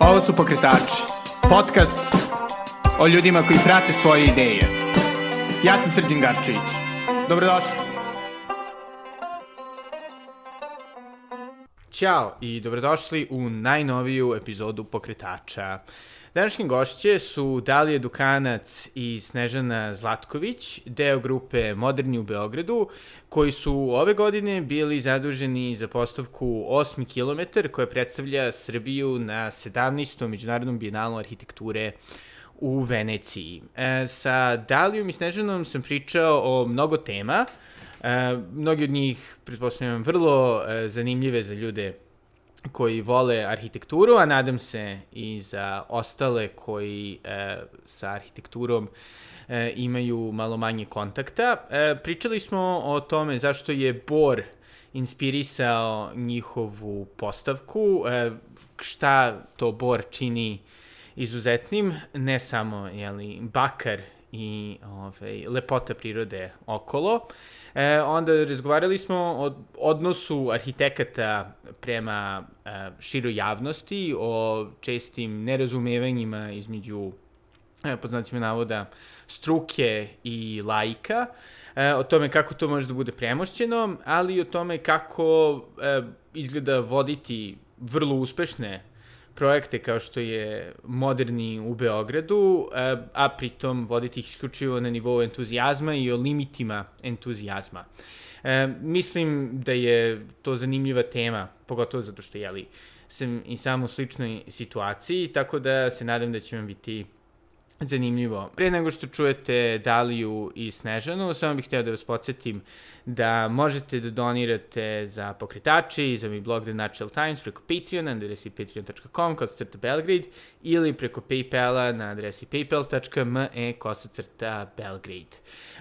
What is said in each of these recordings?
Ovo su Pokretači, podcast o ljudima koji prate svoje ideje. Ja sam Srđan Garčević. Dobrodošli. Ćao i dobrodošli u najnoviju epizodu Pokretača. Današnje gošće su Dalija Dukanac i Snežana Zlatković, deo grupe Moderni u Beogradu, koji su ove godine bili zaduženi za postavku 8 km koja predstavlja Srbiju na 17. Međunarodnom bijenalu arhitekture u Veneciji. E, sa Dalijom i Snežanom sam pričao o mnogo tema, e, mnogi od njih, pretpostavljam, vrlo e, zanimljive za ljude koji vole arhitekturu, a nadam se i za ostale koji e, sa arhitekturom e, imaju malo manje kontakta. E, pričali smo o tome zašto je Bor inspirisao njihovu postavku, e, šta to Bor čini izuzetnim, ne samo jeli, bakar i ovaj, lepota prirode okolo. E, onda razgovarali smo o odnosu arhitekata prema e, široj javnosti, o čestim nerazumevanjima između, e, po znacima navoda, struke i laika, e, o tome kako to može da bude premošćeno, ali i o tome kako e, izgleda voditi vrlo uspešne projekte kao što je Moderni u Beogradu, a, pritom voditi ih isključivo na nivou entuzijazma i o limitima entuzijazma. E, mislim da je to zanimljiva tema, pogotovo zato što, jeli, sam i sam u sličnoj situaciji, tako da se nadam da će vam biti zanimljivo. Pre nego što čujete Daliju i Snežanu, samo bih hteo da vas podsjetim da možete da donirate za pokretači i za mi blog The Natural Times preko Patreona na adresi patreon.com kosacrta Belgrade ili preko Paypala na adresi paypal.me kosacrta Belgrade.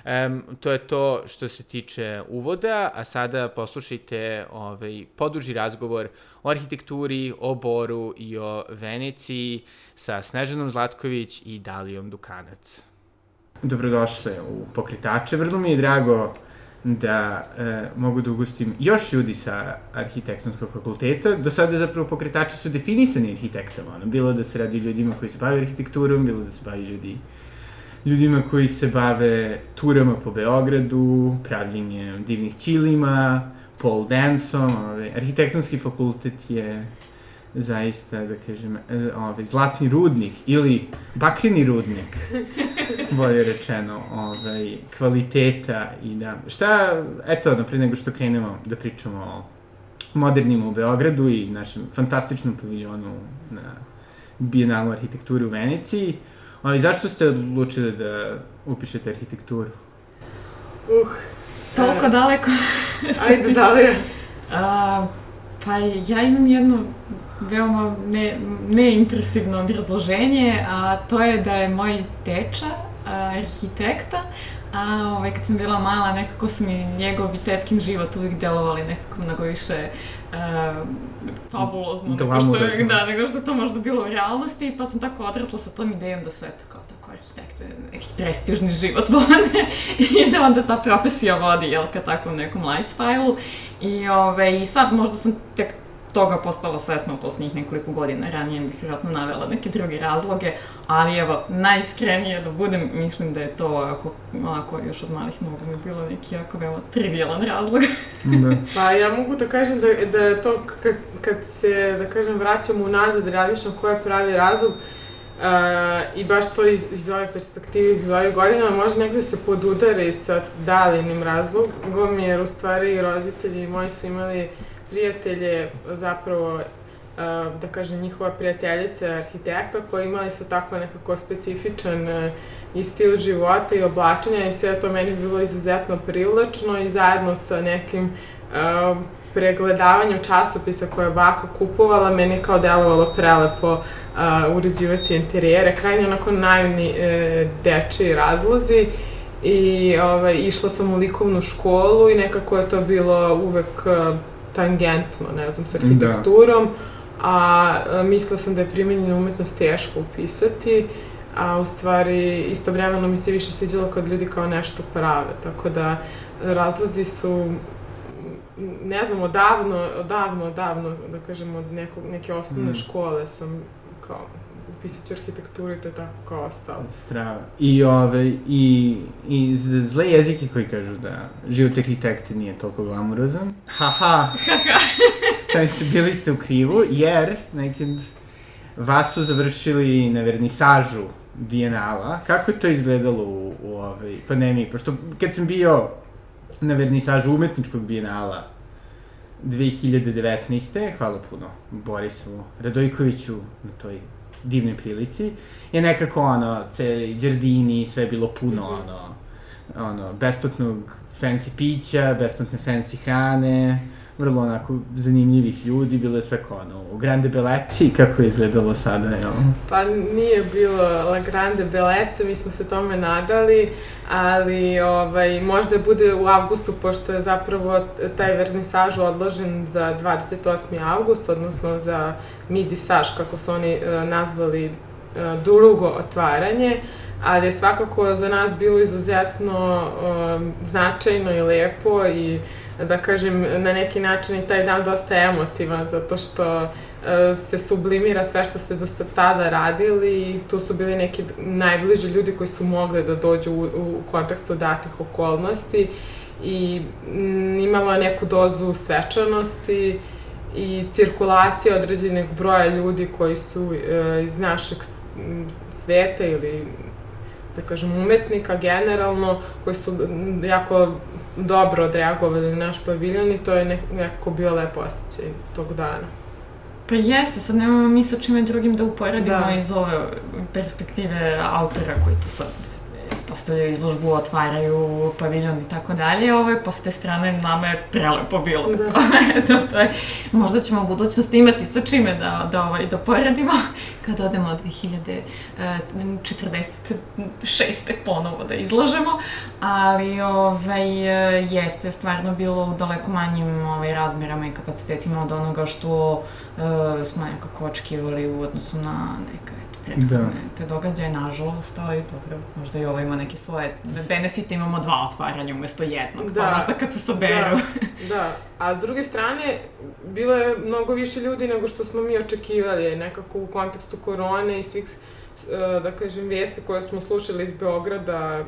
Um, to je to što se tiče uvoda, a sada poslušajte ovaj, poduži razgovor o arhitekturi, o Boru i o Veneciji sa Snežanom Zlatković i Dalijom Dukanac. Dobrodošli u Pokretače. Vrlo mi je drago da e, mogu da ugostim još ljudi sa arhitektonskog fakulteta. Do sada zapravo pokretači su definisani arhitektama. Ono, bilo da se radi ljudima koji se bave arhitekturom, bilo da se bavi ljudi ljudima koji se bave turama po Beogradu, pravljenjem divnih ćilima, pole danceom. Ovaj, arhitektonski fakultet je zaista, da kažem, ovaj, zlatni rudnik ili bakreni rudnik, bolje rečeno, ovaj, kvaliteta i da... Šta, eto, napred nego što krenemo da pričamo o modernim u Beogradu i našem fantastičnom paviljonu na Bijenalu arhitekturi u Veneciji, ali zašto ste odlučili da upišete arhitekturu? Uh, Toliko uh, daleko. ajde, dalje. Uh, pa ja imam jednu veoma ne, neimpresivno obrazloženje, a to je da je moj teča a, arhitekta, a ovaj, kad sam bila mala, nekako su mi njegov i tetkin život uvijek delovali nekako mnogo više uh, fabulozno nego što, je, da, nego što to možda bilo u realnosti, pa sam tako odrasla sa tom idejom da tako, tako arhitekte neki prestižni život vode i da onda ta profesija vodi, jel, ka takvom nekom lifestyle-u. I, ove, I sad možda sam tek toga postala svesna u poslednjih nekoliko godina. Ranije bih vjerojatno navela neke druge razloge, ali evo, najiskrenije da budem, mislim da je to, ako, ako još od malih nogu mi bilo neki jako veoma trivialan razlog. da. Pa ja mogu da kažem da, da je to kad, kad se, da kažem, vraćamo unazad, razmišljam ko je pravi razlog, Uh, I baš to iz, iz ove perspektive, iz ove godine, može negde se podudare sa dalinim razlogom, jer u stvari roditelji moji su imali prijatelje, zapravo, da kažem, njihova prijateljica arhitekta koji imali su tako nekako specifičan i stil života i oblačenja i sve to meni bilo izuzetno privlačno i zajedno sa nekim pregledavanjem časopisa koje je baka kupovala, meni je kao delovalo prelepo uh, uređivati interijere, krajnje onako naivni uh, dečiji razlozi i ovaj, išla sam u likovnu školu i nekako je to bilo uvek uh, tangentno, ne znam, sa da. arhitekturom, da. a mislila sam da je primenjena umetnost teško upisati, a u stvari istovremeno mi se više sviđalo kad ljudi kao nešto prave, tako da razlozi su ne znam, odavno, odavno, odavno, da kažem, od nekog, neke osnovne mm. škole sam kao upisat ću arhitekturu i to je tako kao ostalo. Strava. I, ove, i, i zle jezike koji kažu da život arhitekte nije toliko glamurozan. Haha. Kaj se bili ste u krivu, jer neki od vas su završili na vernisažu Bienala. Kako je to izgledalo u, u ovoj pandemiji? Pošto kad sam bio na vernisažu umetničkog Bienala 2019. Hvala puno Borisu Radojkoviću na toj divnoj prilici, je nekako ono, celi Đardini, sve bilo puno, mm -hmm. ono, ono, besplatnog fancy pića, besplatne fancy hrane, vrlo onako zanimljivih ljudi, bilo je sve kao ono, u Grande Beleci, kako je izgledalo sada, jel? Pa nije bilo La Grande Belece, mi smo se tome nadali, ali ovaj, možda bude u avgustu, pošto je zapravo taj vernisaž odložen za 28. avgust, odnosno za midisaž, kako su oni uh, nazvali uh, drugo otvaranje, ali je svakako za nas bilo izuzetno uh, značajno i lepo i uh, da kažem, na neki način i taj dan dosta emotivan, zato što uh, se sublimira sve što ste do tada radili i tu su bili neki najbliži ljudi koji su mogli da dođu u, u kontekstu datih okolnosti i m, imalo je neku dozu svečanosti i cirkulacije određenog broja ljudi koji su uh, iz našeg sveta ili da kažem, umetnika generalno, koji su jako dobro odreagovali na naš paviljon i to je nekako bio lepo osjećaj tog dana. Pa jeste, sad nemamo mi sa čime drugim da uporedimo da. iz ove perspektive autora koji to sad postavljaju izložbu, otvaraju paviljon i tako dalje. Ovo je, posle te strane, nama je prelepo bilo. Da. Eto, to je, možda ćemo u budućnosti imati sa čime da, da, ovaj, da poredimo kad odemo od 2046. ponovo da izlažemo, ali ovaj, jeste stvarno bilo u daleko manjim ovaj, razmerama i kapacitetima od onoga što uh, smo nekako očekivali u odnosu na neka prethodne da. te događaje, nažalost, ali dobro, možda i ovo ima neke svoje benefite, imamo dva otvaranja umesto jednog, pa da. pa možda kad se saberu. Da, da, a s druge strane, bilo je mnogo više ljudi nego što smo mi očekivali, nekako u kontekstu korone i svih, e, da kažem, vijesti koje smo slušali iz Beograda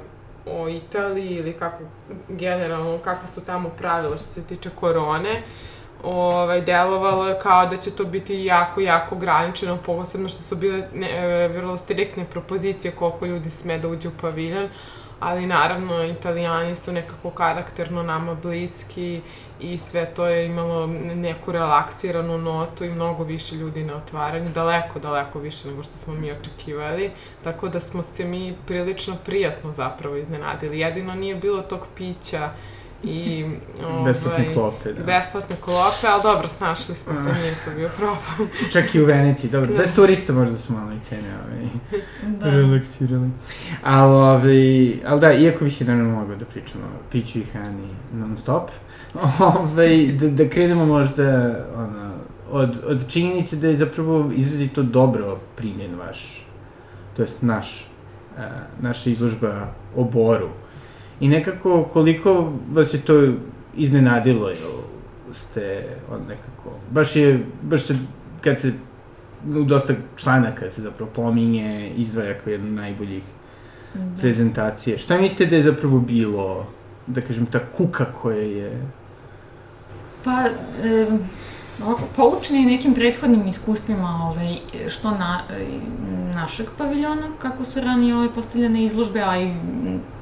o Italiji ili kako, generalno, kakva su tamo pravila što se tiče korone. Uh, ovaj, delovalo je kao da će to biti jako, jako ograničeno, posebno što su bile ne, e, vrlo striktne propozicije koliko ljudi sme da uđe u paviljon, ali naravno italijani su nekako karakterno nama bliski i sve to je imalo neku relaksiranu notu i mnogo više ljudi na otvaranju, daleko, daleko više nego što smo mi očekivali, tako da smo se mi prilično prijatno zapravo iznenadili. Jedino nije bilo tog pića i ovaj, besplatne klope, da. Besplatne klope, ali dobro, snašli smo se, nije to bio problem. Čak i u Veneciji, dobro, da. bez turista možda su malo i cene ovaj, da. relaksirali. Ali, ovaj, ali da, iako bih naravno mogao da pričamo o piću i hrani non stop, ovaj, da, da krenemo možda ono, od, od činjenice da je zapravo izrazito dobro primjen vaš, to jest naš, uh, naša izložba o Boru I nekako, koliko vas je to iznenadilo, jel ste on nekako, baš je, baš se, kad se u dosta članaka se zapravo pominje, izdvaja kao jedna najboljih da. prezentacije. Šta mislite da je zapravo bilo, da kažem, ta kuka koja je... Pa, e, poučeni nekim prethodnim iskustvima ovaj, što na, našeg paviljona, kako su ranije ovaj, postavljene izložbe, a i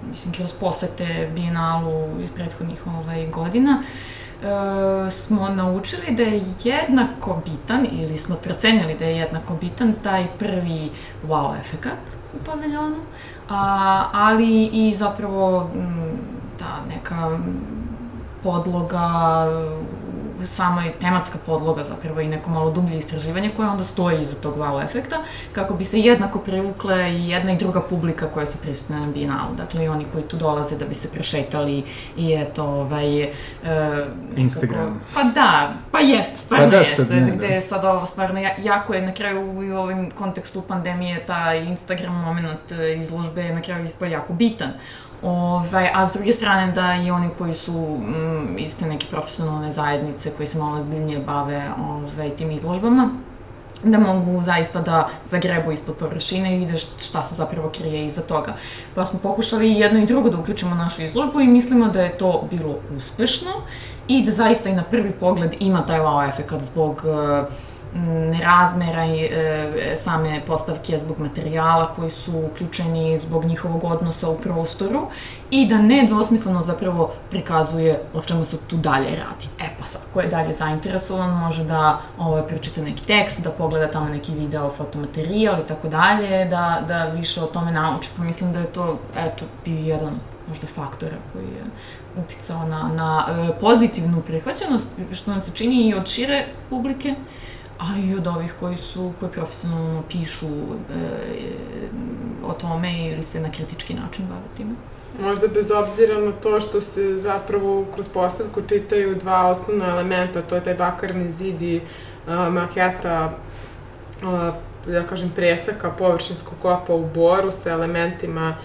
mislim, kroz posete Bijenalu iz prethodnih ovaj, godina, e, smo naučili da je jednako bitan, ili smo procenili da je jednako bitan taj prvi wow efekat u paviljonu, a, ali i zapravo m, ta neka podloga sama i tematska podloga zapravo i neko malo dublje istraživanje koje onda stoji iza tog wow efekta, kako bi se jednako privukle i jedna i druga publika koja su prisutne na Bijenalu. Dakle, i oni koji tu dolaze da bi se prešetali i eto, ovaj... Uh, Instagram. Pa da, pa jeste, stvarno pa da, jeste, ne, gde je sad ovo stvarno, jako je na kraju u ovim kontekstu pandemije ta Instagram moment e, izložbe na kraju ispao jako bitan. Ovaj, a s druge strane da i oni koji su mm, isto neke profesionalne zajednice koji se malo zbiljnije bave ovaj, tim izložbama, da mogu zaista da zagrebu ispod površine i vide šta se zapravo krije iza toga. Pa smo pokušali jedno i drugo da uključimo našu izložbu i mislimo da je to bilo uspešno i da zaista i na prvi pogled ima taj wow efekt zbog uh, razmera i e, same postavke zbog materijala koji su uključeni zbog njihovog odnosa u prostoru i da ne dvosmisleno zapravo prikazuje o čemu se tu dalje radi. E pa sad, ko je dalje zainteresovan može da ovaj, pročita neki tekst, da pogleda tamo neki video, fotomaterijal i tako dalje, da, da više o tome nauči. Pa mislim da je to, eto, bio jedan možda faktora koji je uticao na, na e, pozitivnu prihvaćenost, što nam se čini i od šire publike, a i od ovih koji su, koji profesionalno pišu e, o tome ili se na kritički način bave time. Možda bez obzira na to što se zapravo kroz postavku čitaju dva osnovna elementa, to je taj bakarni zid i a, maketa a, da kažem presaka površinskog kopa u boru sa elementima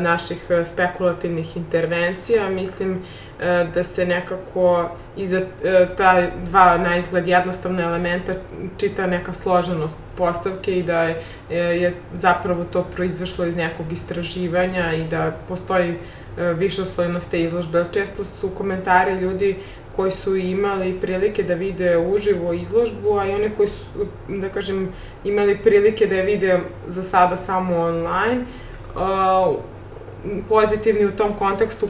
naših spekulativnih intervencija. Mislim E, da se nekako iza e, ta dva na izgled jednostavna elementa čita neka složenost postavke i da je, e, je zapravo to proizašlo iz nekog istraživanja i da postoji višoslojnost te izložbe. Često su komentari ljudi koji su imali prilike da vide uživo izložbu, a i oni koji su, da kažem, imali prilike da je vide za sada samo online, pozitivni u tom kontekstu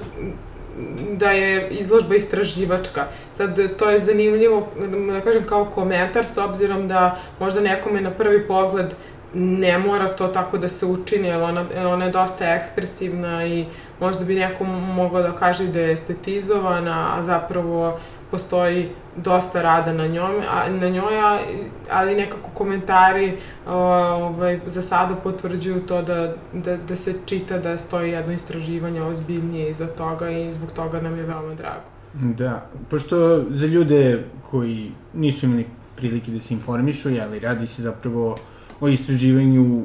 da je izložba istraživačka. Sad, to je zanimljivo, da kažem, kao komentar, s obzirom da možda nekome na prvi pogled ne mora to tako da se učini, jer ona, ona je dosta ekspresivna i možda bi neko mogao da kaže da je estetizovana, a zapravo postoji dosta rada na njoj, a, na njoj ali nekako komentari ovaj, za sada potvrđuju to da, da, da se čita da stoji jedno istraživanje ozbiljnije iza toga i zbog toga nam je veoma drago. Da, pošto za ljude koji nisu imali prilike da se informišu, jeli, radi se zapravo o istraživanju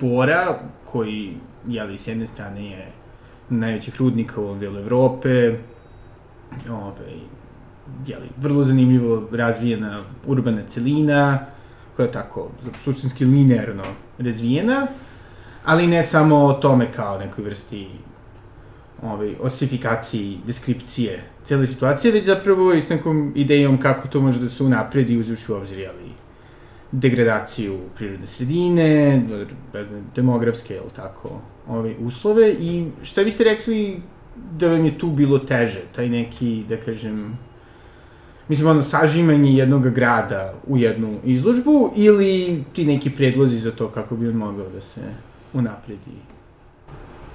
bora, koji, jeli, s jedne strane je najvećih rudnika u ovom delu Evrope, ovaj, jeli, vrlo zanimljivo razvijena urbana celina, koja je tako suštinski linearno razvijena, ali ne samo o tome kao nekoj vrsti ovaj, osifikaciji, deskripcije cele situacije, već zapravo i s nekom idejom kako to može da se unapredi uzevši u obzir, jeli, degradaciju prirodne sredine, demografske, jel tako, ove uslove. I šta biste rekli da vam je tu bilo teže, taj neki, da kažem, mislim, ono, sažimanje jednog grada u jednu izložbu ili ti neki predlozi za to kako bi on mogao da se unapredi?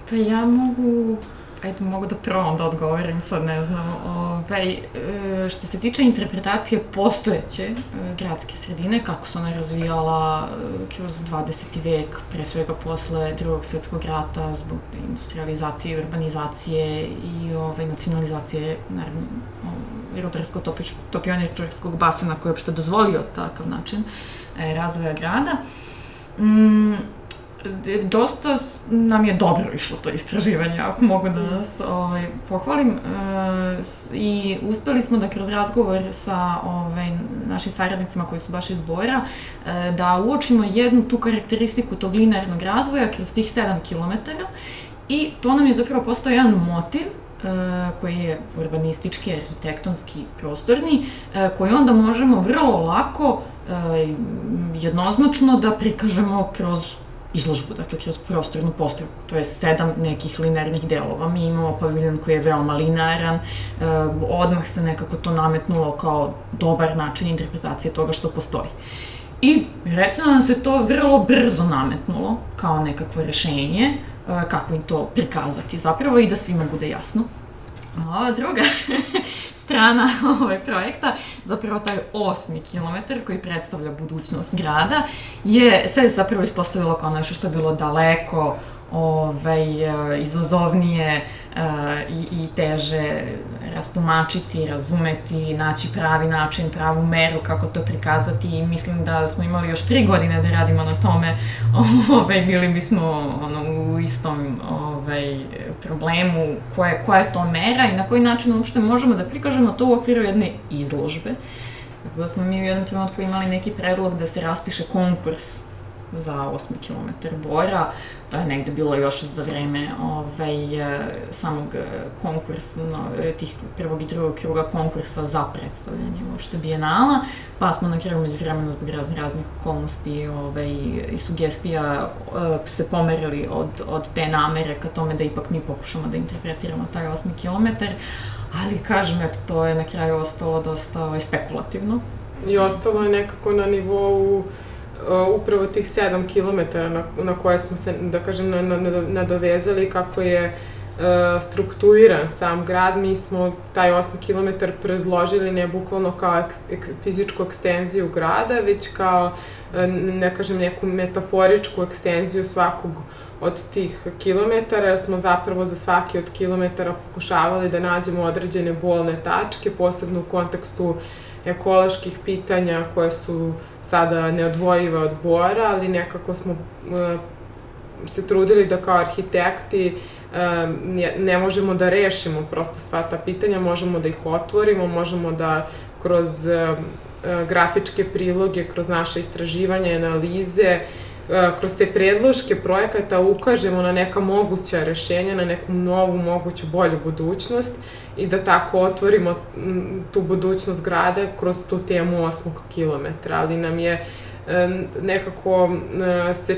Pa ja mogu ajde, mogu da probam da odgovorim, sad ne znam. Ovaj, e, što se tiče interpretacije postojeće e, gradske sredine, kako se ona razvijala e, kroz 20. vek, pre svega posle drugog svetskog rata, zbog industrializacije urbanizacije i ovaj, nacionalizacije, naravno, rudarsko-topioničarskog basena koji je uopšte dozvolio takav način razvoja grada. Mm, dosta nam je dobro išlo to istraživanje, ako mogu da nas ovaj, pohvalim. E, I uspeli smo da kroz razgovor sa ovaj, našim saradnicima koji su baš iz Bora, e, da uočimo jednu tu karakteristiku tog linearnog razvoja kroz tih 7 km i to nam je zapravo postao jedan motiv e, koji je urbanistički, arhitektonski, prostorni, koji onda možemo vrlo lako jednoznačno da prikažemo kroz izložbu, dakle, kroz prostornu postavku. To je sedam nekih linearnih delova. Mi imamo paviljon koji je veoma linearan, e, odmah se nekako to nametnulo kao dobar način interpretacije toga što postoji. I recimo nam se to vrlo brzo nametnulo kao nekakvo rešenje, kako im to prikazati zapravo i da svima bude jasno. A druga strana ovaj projekta, zapravo taj osmi kilometar koji predstavlja budućnost grada, je sve zapravo ispostavilo kao nešto što je bilo daleko ovaj, e, izazovnije uh, i, i teže rastumačiti, razumeti, naći pravi način, pravu meru kako to prikazati i mislim da smo imali još tri godine da radimo na tome, ovaj, bili bismo ono, u istom ovaj, problemu koje, koja je to mera i na koji način uopšte možemo da prikažemo to u okviru jedne izložbe. Tako da smo mi u jednom trenutku imali neki predlog da se raspiše konkurs za 8 km bora. To je negde bilo još za vreme ovaj, samog konkursa, no, tih prvog i drugog kruga konkursa za predstavljanje uopšte bijenala, pa smo na kraju među vremenu zbog raznih raznih okolnosti ovaj, i sugestija se pomerili od, od te namere ka tome da ipak mi pokušamo da interpretiramo taj 8 km, ali kažem, eto, to je na kraju ostalo dosta ovaj, spekulativno. I ostalo je nekako na nivou uh, upravo tih 7 km na, na koje smo se, da kažem, na, na, nadovezali kako je uh, strukturiran sam grad. Mi smo taj 8 km predložili ne bukvalno kao ek, ek, fizičku ekstenziju grada, već kao, uh, ne kažem, neku metaforičku ekstenziju svakog od tih kilometara, jer smo zapravo za svaki od kilometara pokušavali da nađemo određene bolne tačke, posebno u kontekstu ekoloških pitanja koje su sada neodvojive od Bora, ali nekako smo uh, se trudili da kao arhitekti uh, ne, možemo da rešimo prosto sva ta pitanja, možemo da ih otvorimo, možemo da kroz uh, grafičke priloge, kroz naše istraživanje, analize, kroz te predloške projekata ukažemo na neka moguća rešenja, na neku novu, moguću, bolju budućnost i da tako otvorimo tu budućnost grada kroz tu temu 8 kilometra, ali nam je nekako se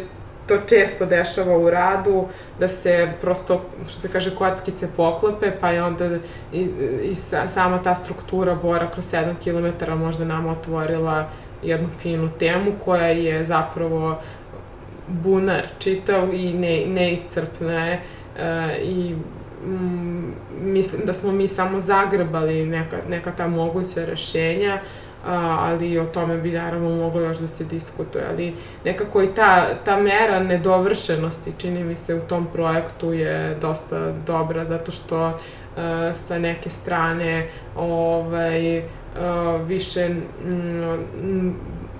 to često dešava u radu, da se prosto, što se kaže, kockice poklope, pa je onda i, i sa, sama ta struktura Bora kroz 7 km možda nam otvorila jednu finu temu koja je zapravo bunar čitav i ne, neiscrpna je uh, i mm, mislim da smo mi samo zagrbali neka, neka ta moguća rešenja, a, ali o tome bi naravno moglo još da se diskutuje, ali nekako i ta, ta mera nedovršenosti čini mi se u tom projektu je dosta dobra zato što a, sa neke strane ovaj, više m,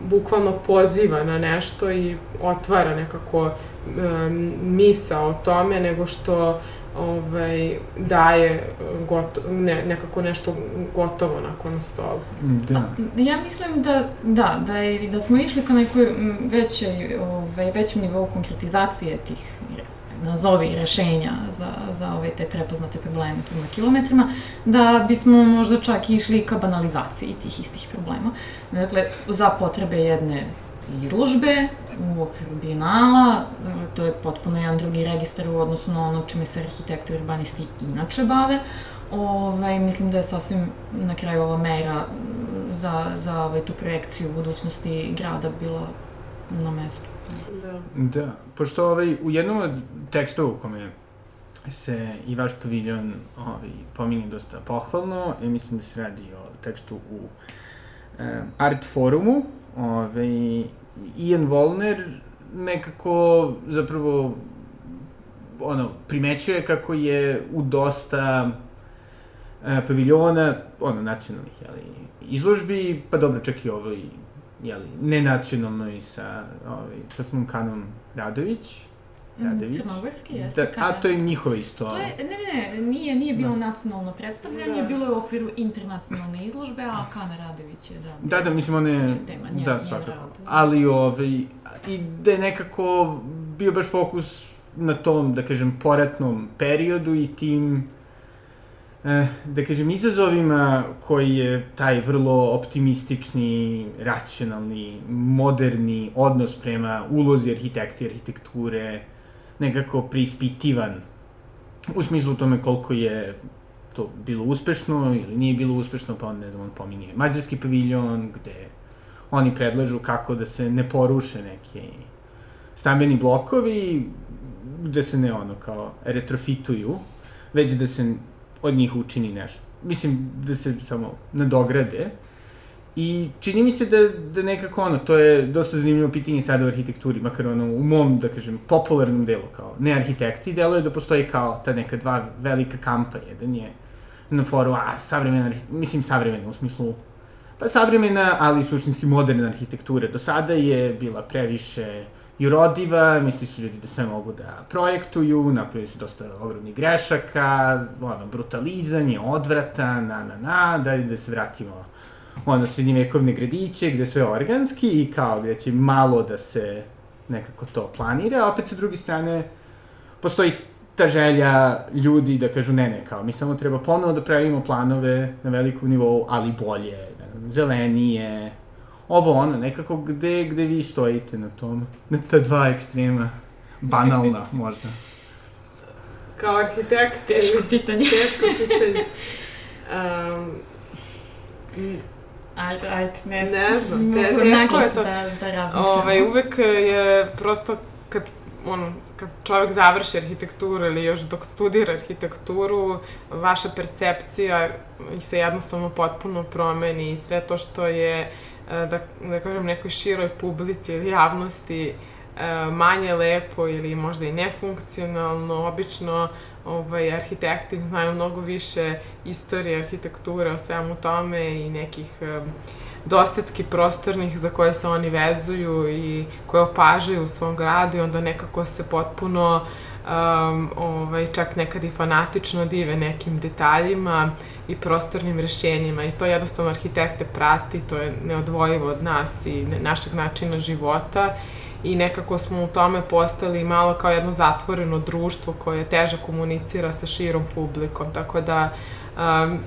bukvalno poziva na nešto i otvara nekako um, misa o tome nego što ovaj, daje goto, ne, nekako nešto gotovo nakon stolu. Da. Ja mislim da, da, da, je, da smo išli ka nekoj većoj, ovaj, većem nivou konkretizacije tih nazovi rešenja za, za ove te prepoznate probleme prema kilometrima, da bismo možda čak išli ka banalizaciji tih istih problema. Dakle, za potrebe jedne izložbe u okviru bijenala, to je potpuno jedan drugi registar u odnosu na ono čime se arhitekti i urbanisti inače bave. Ovaj, mislim da je sasvim na kraju ova mera za, za ovaj, tu projekciju budućnosti grada bila na mestu. Da. Da, pošto ovaj, u jednom od tekstova u kome se i vaš paviljon ovaj, pominje dosta pohvalno, i mislim da se radi o tekstu u um, Art forumu, ovaj, Ian Volner nekako zapravo ono, primećuje kako je u dosta uh, paviljona, ono, nacionalnih, jeli, izložbi, pa dobro, čak i ovoj jeli, nenacionalnoj sa, ovaj, sa Kanom Radović, mm, Radović. Crnogorski, jeste. Da, a to je njihovo isto. To je, ne, ne, ne, nije, nije bilo da. nacionalno predstavljanje, da. bilo je u okviru internacionalne izložbe, a Kana Radović je, da. Da, da, mislim, one... je tema, njen, da, svakako. Rad. Ali, ovaj, i da je nekako bio baš fokus na tom, da kažem, poratnom periodu i tim da kažem, izazovima koji je taj vrlo optimistični, racionalni, moderni odnos prema ulozi arhitekti, arhitekture, nekako prispitivan u smislu tome koliko je to bilo uspešno ili nije bilo uspešno, pa on, ne znam, on pominje mađarski paviljon, gde oni predlažu kako da se ne poruše neki stambeni blokovi, gde se ne ono kao retrofituju, već da se od njih učini nešto. Mislim, da se samo nadograde. I čini mi se da, da nekako ono, to je dosta zanimljivo pitanje sada u arhitekturi, makar ono, u mom, da kažem, popularnom delu, kao ne arhitekti, deluje da postoji kao ta neka dva velika kampa, jedan je na foru, a, savremena, mislim savremena, u smislu, pa savremena, ali suštinski moderna arhitektura. Do sada je bila previše i rodiva, misli su ljudi da sve mogu da projektuju, napravili su dosta ogromnih grešaka, ono, brutalizam je odvratan, na, na, na, da, da se vratimo ono, srednjevekovne gradiće, gde sve organski i kao gde će malo da se nekako to planira, a opet sa druge strane postoji ta želja ljudi da kažu ne, ne, kao mi samo treba ponovo da pravimo planove na velikom nivou, ali bolje, ne znam, zelenije, ovo ono, nekako gde, gde vi stojite na tom, na ta dva ekstrema, banalna možda. Kao arhitekt... Teško pitanje. Teško pitanje. Um, Ajde, ajde, ne znam. Ne znam, te, teško je to. Da, da razmišljam. Ovaj, uvek je prosto kad, ono, kad čovjek završi arhitekturu ili još dok studira arhitekturu, vaša percepcija se jednostavno potpuno promeni i sve to što je, e, da, da kažem, nekoj široj publici ili javnosti e, manje lepo ili možda i nefunkcionalno, obično ovaj, arhitekti znaju mnogo više istorije arhitekture o svemu tome i nekih um, dosetki prostornih za koje se oni vezuju i koje opažaju u svom gradu i onda nekako se potpuno um, ovaj, čak nekad i fanatično dive nekim detaljima i prostornim rešenjima i to jednostavno arhitekte prati, to je neodvojivo od nas i našeg načina života i nekako smo u tome postali malo kao jedno zatvoreno društvo koje teže komunicira sa širom publikom, tako da um,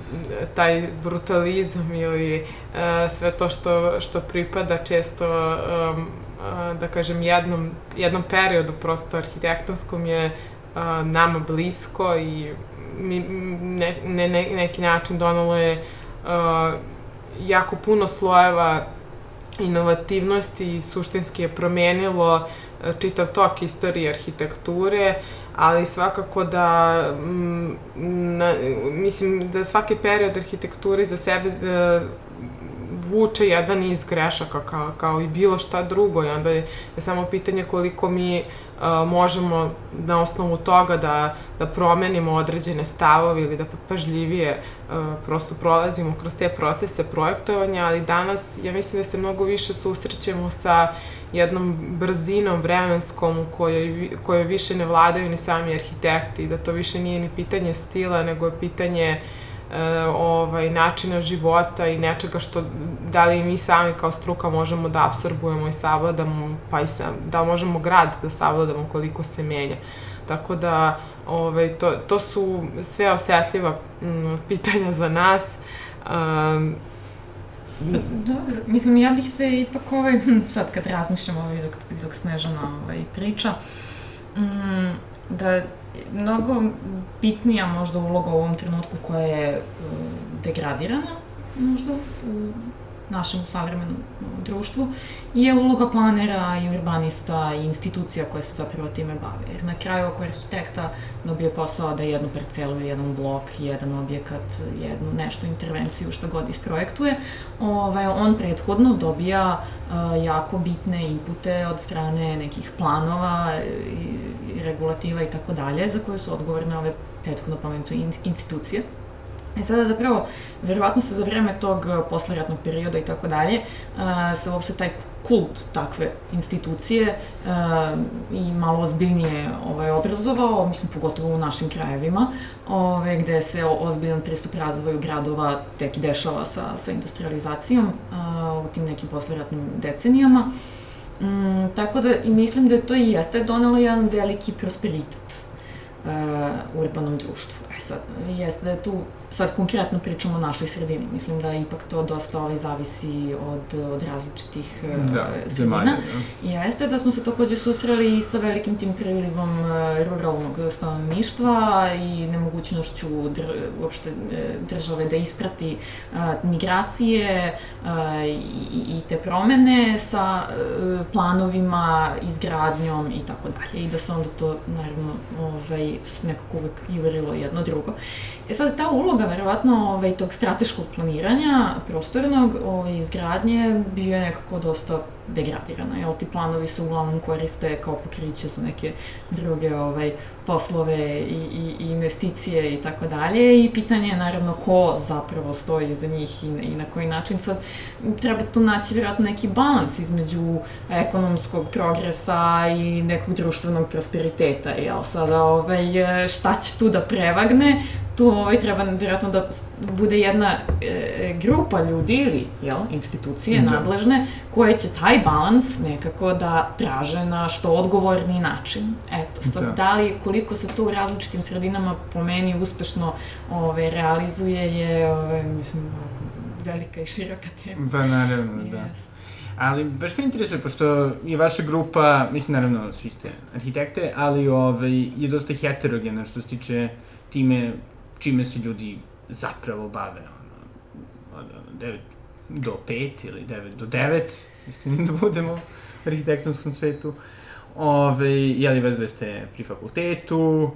taj brutalizam ili uh, sve to što, što pripada često um, uh, da kažem jednom, jednom periodu prosto arhitektonskom je uh, nama blisko i ne, ne, ne, neki način donalo je uh, jako puno slojeva inovativnosti i suštinski je promenilo čitav tok istorije arhitekture, ali svakako da mm, na, mislim da svaki period arhitekture za sebe e, vuče jedan niz grešaka kao, kao i bilo šta drugo. I onda je, je samo pitanje koliko mi možemo na osnovu toga da, da promenimo određene stavove ili da pažljivije prosto prolazimo kroz te procese projektovanja, ali danas ja mislim da se mnogo više susrećemo sa jednom brzinom vremenskom u kojoj, kojoj više ne vladaju ni sami arhitekti, da to više nije ni pitanje stila, nego je pitanje uh, ovaj, načina života i nečega što da li mi sami kao struka možemo da absorbujemo i savladamo, pa i sam, da možemo grad da savladamo koliko se menja. Tako da ovaj, to, to su sve osetljiva m, pitanja za nas. Um, Dobro, mislim, ja bih se ipak ovaj, hm, sad kad razmišljam ovaj, dok, dok Snežana ovaj, priča, mm, da mnogo bitnija možda uloga u ovom trenutku koja je uh, degradirana možda u našem savremenom društvu je uloga planera i urbanista i institucija koje se zapravo time bave. Jer na kraju ako arhitekta dobije posao da jednu parcelu, jedan blok, jedan objekat, jednu nešto intervenciju što god isprojektuje, ovaj, on prethodno dobija uh, jako bitne inpute od strane nekih planova i regulativa i tako dalje za koje su odgovorne ove prethodno pomenute institucije. E sada zapravo, verovatno se za vreme tog eh, posleratnog perioda i tako dalje, eh, se uopšte taj kult takve institucije uh, i malo ozbiljnije ovaj, obrazovao, mislim pogotovo u našim krajevima, ove, gde se ozbiljan pristup razvoju gradova tek dešava sa, sa industrializacijom u tim nekim posleratnim decenijama. Mm, tako da i mislim da to i jeste donelo jedan veliki prosperitet uh, urbanom društvu. Sad, jeste da je tu sad konkretno pričamo o našoj sredini. Mislim da ipak to dosta ovaj, zavisi od, od različitih da, uh, sredina. Zemanje, da. Jeste da smo se takođe susreli i sa velikim tim prilivom uh, ruralnog stanovništva i nemogućnošću dr, uopšte e, države da isprati uh, migracije uh, i, i te promene sa uh, planovima, izgradnjom i tako dalje. I da se onda to, naravno, ovaj, nekako uvek jurilo jedno drugo. E sad, ta uloga, verovatno, ovaj, tog strateškog planiranja, prostornog, ovaj, izgradnje, bio je nekako dosta degradirana, jel? Ti planovi su uglavnom koriste kao pokriće za neke druge ovaj, poslove i, i, i investicije i tako dalje. I pitanje je naravno ko zapravo stoji za njih i, i na koji način. Sad treba tu naći vjerojatno neki balans između ekonomskog progresa i nekog društvenog prosperiteta, jel? Sada ovaj, šta će tu da prevagne, tu ovaj, treba vjerojatno da bude jedna e, grupa ljudi ili jel, institucije da. nadležne koje će taj balans nekako da traže na što odgovorni način. Eto, sad, da. da li, koliko se to u različitim sredinama po meni uspešno ove, ovaj, realizuje je, ove, ovaj, mislim, velika i široka tema. Pa naravno, yes. da. Ali baš me interesuje, pošto je vaša grupa, mislim naravno svi ste arhitekte, ali ovaj, je dosta heterogena što se tiče time čime se ljudi zapravo bave. Ono, od 9 do 5 ili 9 do 9, iskreni da budemo u arhitektonskom svetu. Ove, jeli da ste pri fakultetu,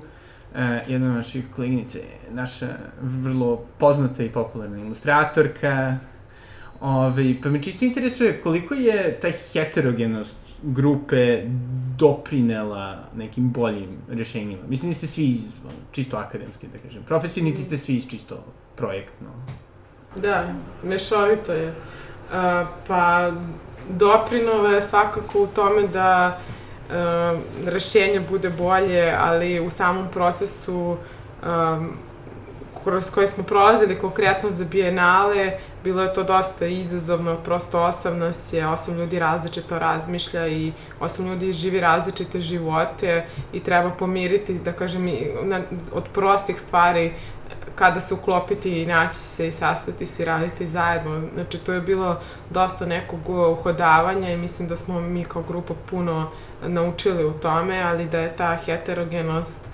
e, jedna od naših koleginice, naša vrlo poznata i popularna ilustratorka, Ove, pa me čisto interesuje koliko je ta heterogenost grupe doprinela nekim boljim rešenjima. Mislim, niste svi čisto akademski, da kažem. Profesiji niti ste svi čisto projektno. Da, mešovito je. Uh, pa doprinova je svakako u tome da uh, rešenje bude bolje, ali u samom procesu um, kroz koji smo prolazili konkretno za bijenale, bilo je to dosta izazovno, prosto osam nas je, osam ljudi različito razmišlja i osam ljudi živi različite živote i treba pomiriti, da kažem, od prostih stvari kada se uklopiti i naći se i sastati se i raditi zajedno. Znači, to je bilo dosta nekog uhodavanja i mislim da smo mi kao grupa puno naučili u tome, ali da je ta heterogenost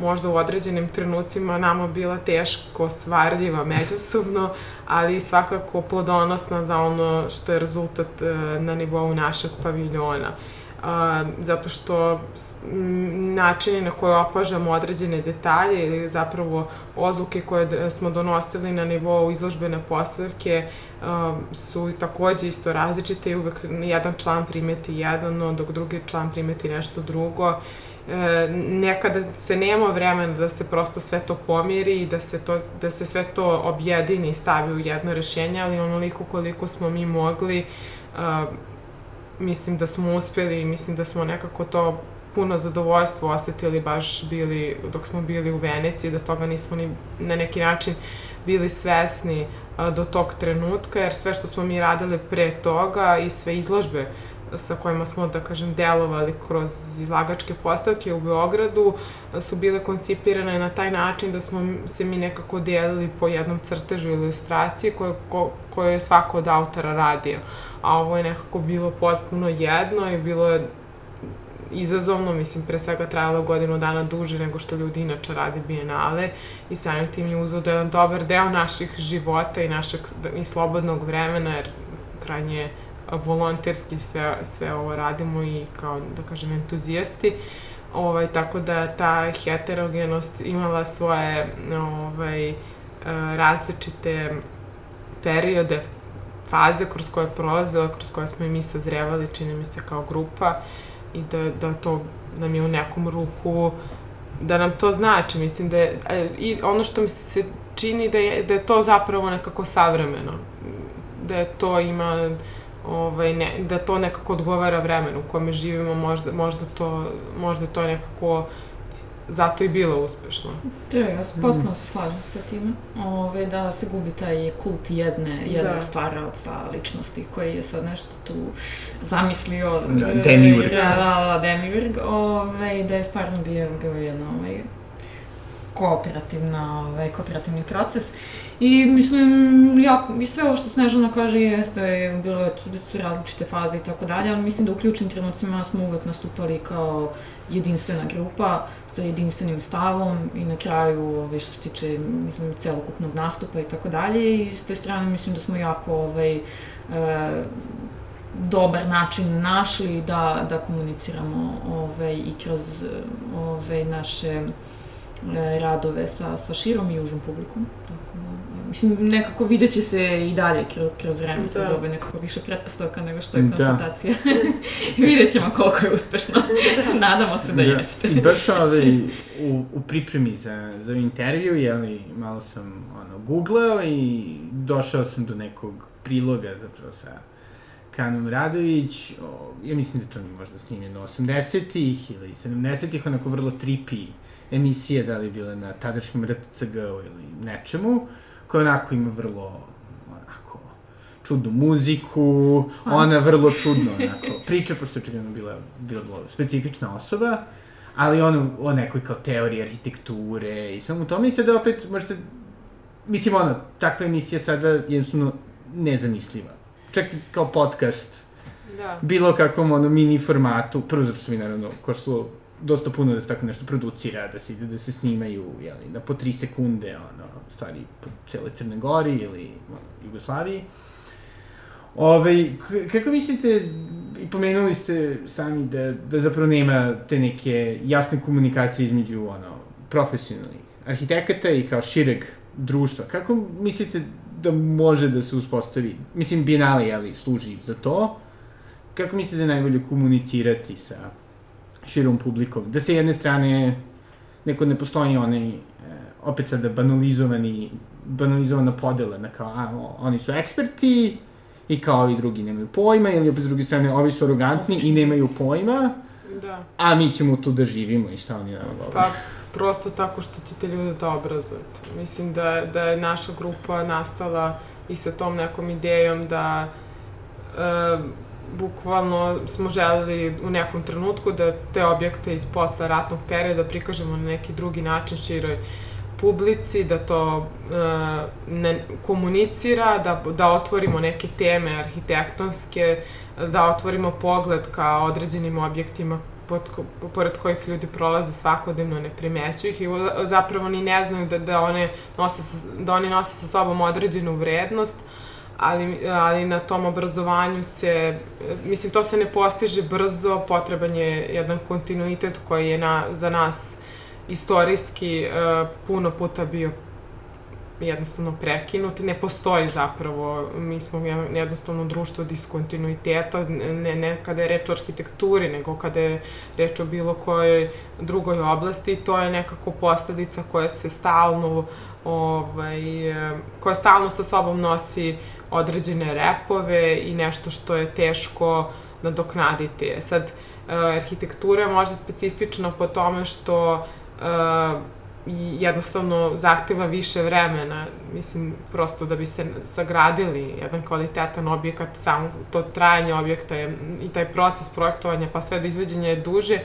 možda u određenim trenucima nama bila teško svarljiva međusobno, ali svakako plodonosna za ono što je rezultat na nivou našeg paviljona. Zato što načini na koje opažamo određene detalje ili zapravo odluke koje smo donosili na nivou izložbene postavke uh, su takođe isto različite i uvek jedan član primeti jedno, dok drugi član primeti nešto drugo e, nekada se nema vremena da se prosto sve to pomiri i da se, to, da se sve to objedini i stavi u jedno rešenje, ali onoliko koliko smo mi mogli, e, mislim da smo uspeli i mislim da smo nekako to puno zadovoljstvo osetili baš bili, dok smo bili u Veneciji, da toga nismo ni na neki način bili svesni a, do tog trenutka, jer sve što smo mi radili pre toga i sve izložbe sa kojima smo, da kažem, delovali kroz izlagačke postavke u Beogradu su bile koncipirane na taj način da smo se mi nekako delili po jednom crtežu ilustracije koje, ko, koje je svako od autora radio. A ovo je nekako bilo potpuno jedno i bilo je izazovno, mislim, pre svega trajalo godinu dana duže nego što ljudi inače rade bijenale i samim tim je uzao da jedan dobar deo naših života i našeg i slobodnog vremena, jer krajnje volonterski sve, sve ovo radimo i kao, da kažem, entuzijasti. Ovaj, tako da ta heterogenost imala svoje ovaj, e, različite periode, faze kroz koje je prolazila, kroz koje smo i mi sazrevali, čini mi se, kao grupa i da, da to nam je u nekom ruku da nam to znači, mislim da je, e, i ono što mi se čini da je, da je to zapravo nekako savremeno, da je to ima ovaj, ne, da to nekako odgovara vremenu u kome živimo, možda, možda, to, možda to nekako zato i bilo uspešno. Da, ja se potpuno se slažem sa time. Ove, da se gubi taj kult jedne, jednog da. stvaraoca ličnosti koji je sad nešto tu zamislio. Da, demiurg. Da, da, da, demiurg. Ove, da je stvarno bio, bio jedno ovaj, kooperativna, ovaj, kooperativni proces. I mislim, ja, i sve ovo što Snežana kaže jeste, bilo je, da su različite faze i tako dalje, ali mislim da u ključnim trenucima smo uvek nastupali kao jedinstvena grupa sa jedinstvenim stavom i na kraju, ovaj, što se tiče, mislim, celokupnog nastupa i tako dalje. I s te strane mislim da smo jako, ovaj, e, dobar način našli da, da komuniciramo ovaj, i kroz ovaj, naše radove sa, sa širom i užom publikom. Tako da, mislim, nekako vidjet će se i dalje kroz, kroz vreme, da. sad je nekako više pretpostavka nego što je da. konstatacija. Da. vidjet ćemo koliko je uspešno. Nadamo se da, da. jeste. I baš ovaj, u, u pripremi za, za intervju, jeli, malo sam ono, googlao i došao sam do nekog priloga zapravo sa Kanom Radović, o, ja mislim da to možda snimljeno 80-ih ili 70-ih, onako vrlo tripi emisije, da li bile na tadašnjem RTCG ili nečemu, koja onako ima vrlo onako čudnu muziku, ona vrlo čudno onako priča, pošto je očigledno bila, bila vrlo specifična osoba, ali ono o nekoj kao teoriji arhitekture i svemu tome i sada opet možete, mislim ono, takva emisija sada jednostavno nezamisliva. Čak kao podcast, Da. bilo kakvom ono mini formatu, prvo zato što mi naravno koštalo dosta puno da se tako nešto producira, da se ide da se snimaju, jeli, na po tri sekunde, ono, stvari po cele Crne Gori ili ono, Jugoslaviji. Ove, kako mislite, i pomenuli ste sami da, da zapravo nema te neke jasne komunikacije između ono, profesionalnih arhitekata i kao šireg društva. Kako mislite da može da se uspostavi? Mislim, Biennale, jeli, služi za to. Kako mislite da je najbolje komunicirati sa širom publikom? Da se jedne strane neko ne postoji onaj, e, opet sada banalizovani, banalizovana podela na kao, a, oni su eksperti, i kao ovi drugi nemaju pojma, ili opet s druge strane, ovi su arogantni i nemaju pojma, Da. a mi ćemo tu da živimo i šta oni nama govore. Pa, prosto tako što ćete ljude da obrazujete. Mislim da, da je naša grupa nastala i sa tom nekom idejom da e, bukvalno smo želeli u nekom trenutku da te objekte iz posle ratnog perioda prikažemo na neki drugi način široj publici, da to e, ne komunicira, da, da otvorimo neke teme arhitektonske, da otvorimo pogled ka određenim objektima pod, pored kojih ljudi prolaze svakodnevno, ne primećuju ih i zapravo ni ne znaju da, da, one nose, da oni nose sa sobom određenu vrednost, ali, ali na tom obrazovanju se, mislim, to se ne postiže brzo, potreban je jedan kontinuitet koji je na, za nas istorijski uh, puno puta bio jednostavno prekinut, ne postoji zapravo, mi smo je- jednostavno društvo diskontinuiteta, ne, ne kada je reč o arhitekturi, nego kada je reč o bilo kojoj drugoj oblasti, to je nekako posledica koja se stalno, ovaj, eh, koja stalno sa sobom nosi određene repove i nešto što je teško nadoknaditi. E Sad, eh, arhitektura je možda specifična po tome što i jednostavno zahteva više vremena, mislim, prosto da biste sagradili jedan kvalitetan objekat, samo to trajanje objekta je, i taj proces projektovanja pa sve do izveđenja je duže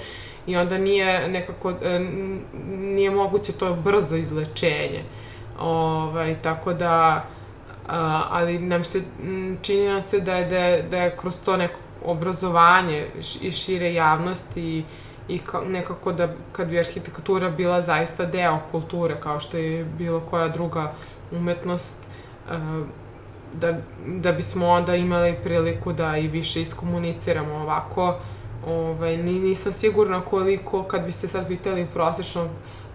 i onda nije nekako, e, nije moguće to brzo izlečenje. Ovaj, tako da, ali nam se, čini nam se da je, da je, da je kroz to neko obrazovanje i šire javnosti i i ka, nekako da kad bi arhitektura bila zaista deo kulture kao što je bilo koja druga umetnost da, da bismo onda imali priliku da i više iskomuniciramo ovako ovaj, ni, nisam sigurna koliko kad biste sad pitali prosječnog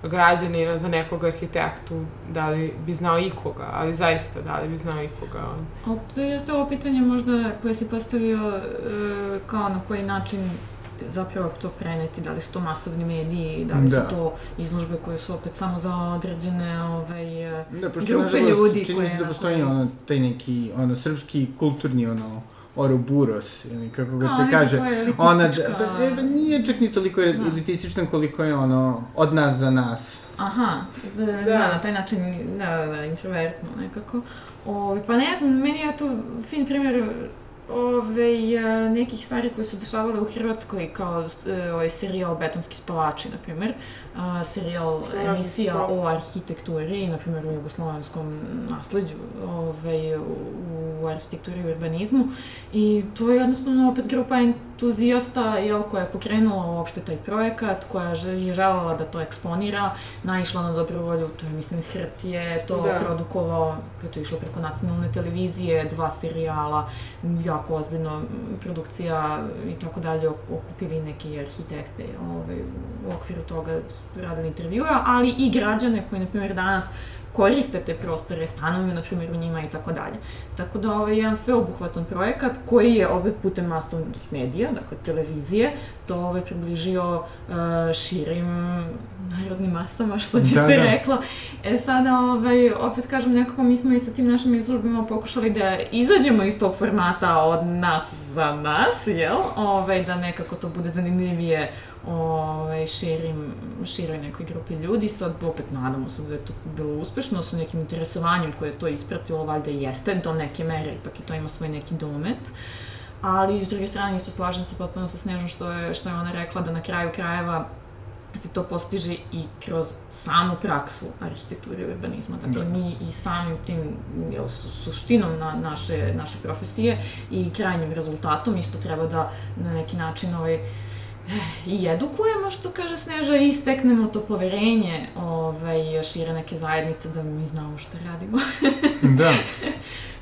građanina za nekog arhitektu da li bi znao ikoga, ali zaista da li bi znao ikoga. Ali to jeste ovo pitanje možda koje si postavio e, kao na koji način zapravo to preneti, da li su to masovni mediji, da li Da. su to izložbe koje su opet samo za određene ovaj, e, Da, pošto grupe nažalost, ljudi čini se da postoji ono, taj neki, ono, srpski kulturni, ono, Ouroboros, ili kako god Kao se kaže. koja je Ona, elitistička- da, da, da, nije čak ni toliko Da. elitističan koliko je ono, od nas za nas. Aha, da, da, Da. na taj način, da, da, da, introvertno nekako. Ove, pa ne znam, meni je to fin primjer ove, nekih stvari koje su dešavale u Hrvatskoj, kao e, ovaj serijal Betonski spavači, na primjer, a, serijal se emisija potpuno. o arhitектuri, na primjer u jugoslovenskom nasleđu, ovaj, u, u arhitekturi i urbanizmu. I to je jednostavno opet grupa entuzijasta jel, koja je pokrenula uopšte taj projekat, koja je želela da to eksponira, naišla na dobru volju, to je mislim Hrt je to Da. produkovao, je to išlo preko nacionalne televizije, dva serijala, jako ozbiljno produkcija i tako dalje, ok- okupili neki arhitekte jel, ovaj, u okviru toga radili intervjua, ali i građane koji, na primjer, danas koriste te prostore, stanuju, na primjer, u njima i tako dalje. Tako da ovo je jedan sveobuhvatan projekat koji je ove putem masovnih medija, dakle televizije, to ove približio uh, širim narodnim masama, što bi da, se da. reklo. E sada, ovaj, opet kažem, nekako mi smo i sa tim našim izložbima pokušali da izađemo iz tog formata od nas za nas, jel? Ovaj, da nekako to bude zanimljivije ovaj, širim, široj nekoj grupi ljudi. Sad, opet, nadamo se da je to bilo uspešno, sa nekim interesovanjem koje je to ispratilo, valjda jeste, do neke mere, ipak i to ima svoj neki domet. Ali, s druge strane, isto slažem se potpuno sa Snežom što je, što je ona rekla da na kraju krajeva se to postiže i kroz samu praksu arhitekture i urbanizma. Dakle, da. mi i samim tim jel, su, suštinom na naše, naše profesije i krajnjim rezultatom isto treba da na neki način ovaj, i edukujemo, što kaže Sneža, i steknemo to poverenje ovaj, šire neke zajednice da mi znamo šta radimo. da.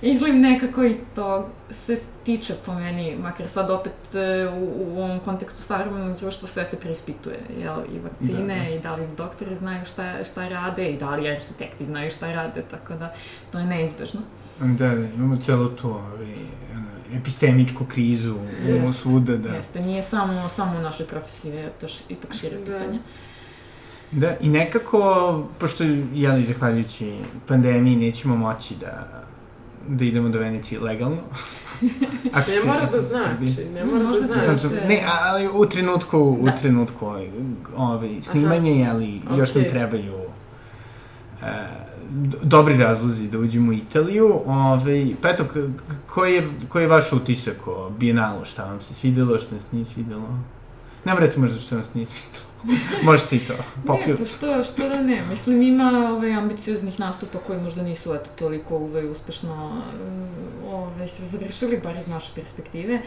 Izlim nekako i to se stiče po meni, makar sad opet e, u, u ovom kontekstu savremenog društva sve se preispituje, jel, i vakcine, da, da. i da li doktori znaju šta, šta rade, i da li arhitekti znaju šta rade, tako da to je neizbežno. Da, da, imamo celo to, ovaj, epistemičku krizu u svuda, da. Jeste, nije samo, samo u našoj profesiji, je to š, ipak šire da. pitanje. Da, i nekako, pošto, jeli, zahvaljujući pandemiji, nećemo moći da, da idemo do Venecije legalno. Ako ne mora da znači, ne mora da znači. Sam, ne, ali u trenutku, da. u trenutku ovaj, snimanje, Aha. ali okay. još nam trebaju uh, dobri razlozi da uđemo u Italiju. Ove, pa eto, koji je, koji je vaš utisak o Bienalu? Šta vam se svidelo, šta vas nije svidelo? Ne morate možda što vas nije svidelo. Možeš ti to Ne, pa što, što da ne. Mislim, ima ovaj, ambicioznih nastupa koji možda nisu eto, toliko ovaj, uspešno ovaj, se završili, bar iz naše perspektive. Uh,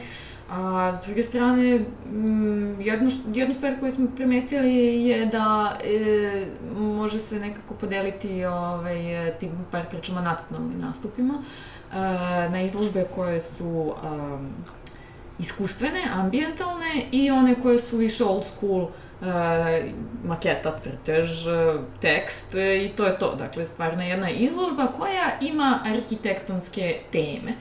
A s druge strane, mm, jednu, jednu stvar koju smo primetili je da e, može se nekako podeliti ovaj, tim par pričama nacionalnim nastupima e, na izložbe koje su um, iskustvene, ambientalne i one koje su više old school e, maketa, crtež, tekst i to je to. Dakle, stvarno jedna izložba koja ima arhitektonske teme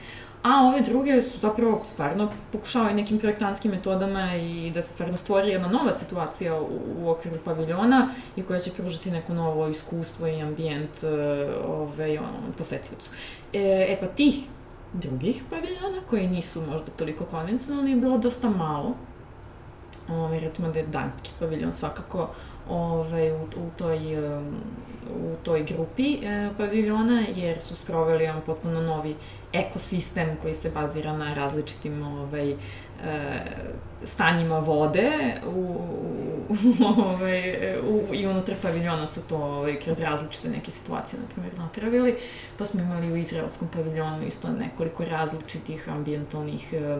a ove druge su zapravo stvarno pokušavaju nekim projektanskim metodama i da se stvarno stvori jedna nova situacija u, u okviru paviljona i koja će pružiti neko novo iskustvo i ambijent ove, posetiocu. E, e pa tih drugih paviljona, koji nisu možda toliko konvencionalni, je bilo dosta malo. Ove, recimo da je danski paviljon svakako ovaj, u, u, toj, u toj grupi e, paviljona, jer su sproveli on potpuno novi ekosistem koji se bazira na različitim ovaj, e, stanjima vode u, u, ovaj, u, i unutar paviljona su to ovaj, kroz različite neke situacije, na primjer, napravili. Pa smo imali u izraelskom paviljonu isto nekoliko različitih ambientalnih e,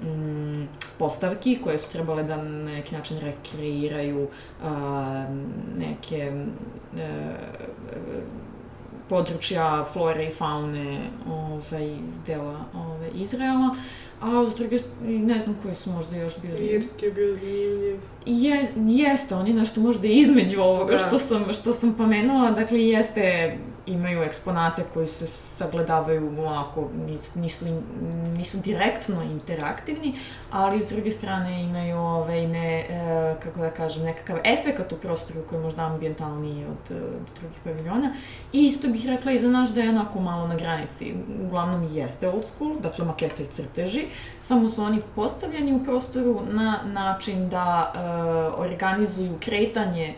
mm, postavki koje su trebale da na neki način rekreiraju a, neke a, područja flore i faune ovaj, iz dela ovaj, Izraela. A s druge, ne znam koji su možda još bili... Irski je bio zanimljiv. Je, jeste, on je nešto možda između ovoga da. što, sam, što sam pomenula. Dakle, jeste, imaju eksponate koji se sagledavaju ovako, nisu, nisu, nisu direktno interaktivni, ali s druge strane imaju ovaj, ne, e, kako da kažem, nekakav efekat u prostoru koji je možda ambientalniji od, od drugih paviljona. I isto bih rekla i za naš da je onako malo na granici. Uglavnom jeste old school, dakle maketa i crteži, samo su oni postavljeni u prostoru na način da e, organizuju kretanje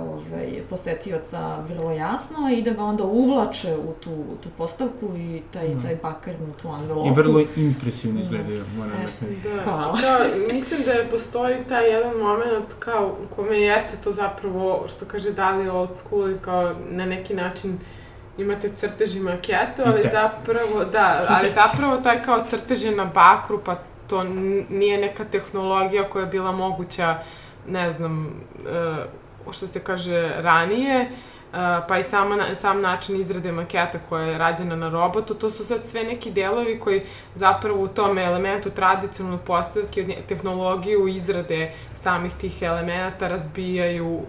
ovaj, posetioca vrlo jasno i da ga onda uvlače u tu, tu postavku i taj, mm. taj bakarnu tu envelopu. I vrlo impresivno izgledaju, moram e, da kažem. Da, Hvala. da, mislim da je postoji taj jedan moment kao u kome jeste to zapravo, što kaže Dali old school, kao na neki način imate crtež i maketu, ali I zapravo, da, ali zapravo taj kao crtež je na bakru, pa to nije neka tehnologija koja je bila moguća, ne znam, uh, što se kaže ranije, pa i sama, sam način izrade maketa koja je rađena na robotu, to su sad sve neki delovi koji zapravo u tom elementu tradicionalne postavke, tehnologiju izrade samih tih elemenata razbijaju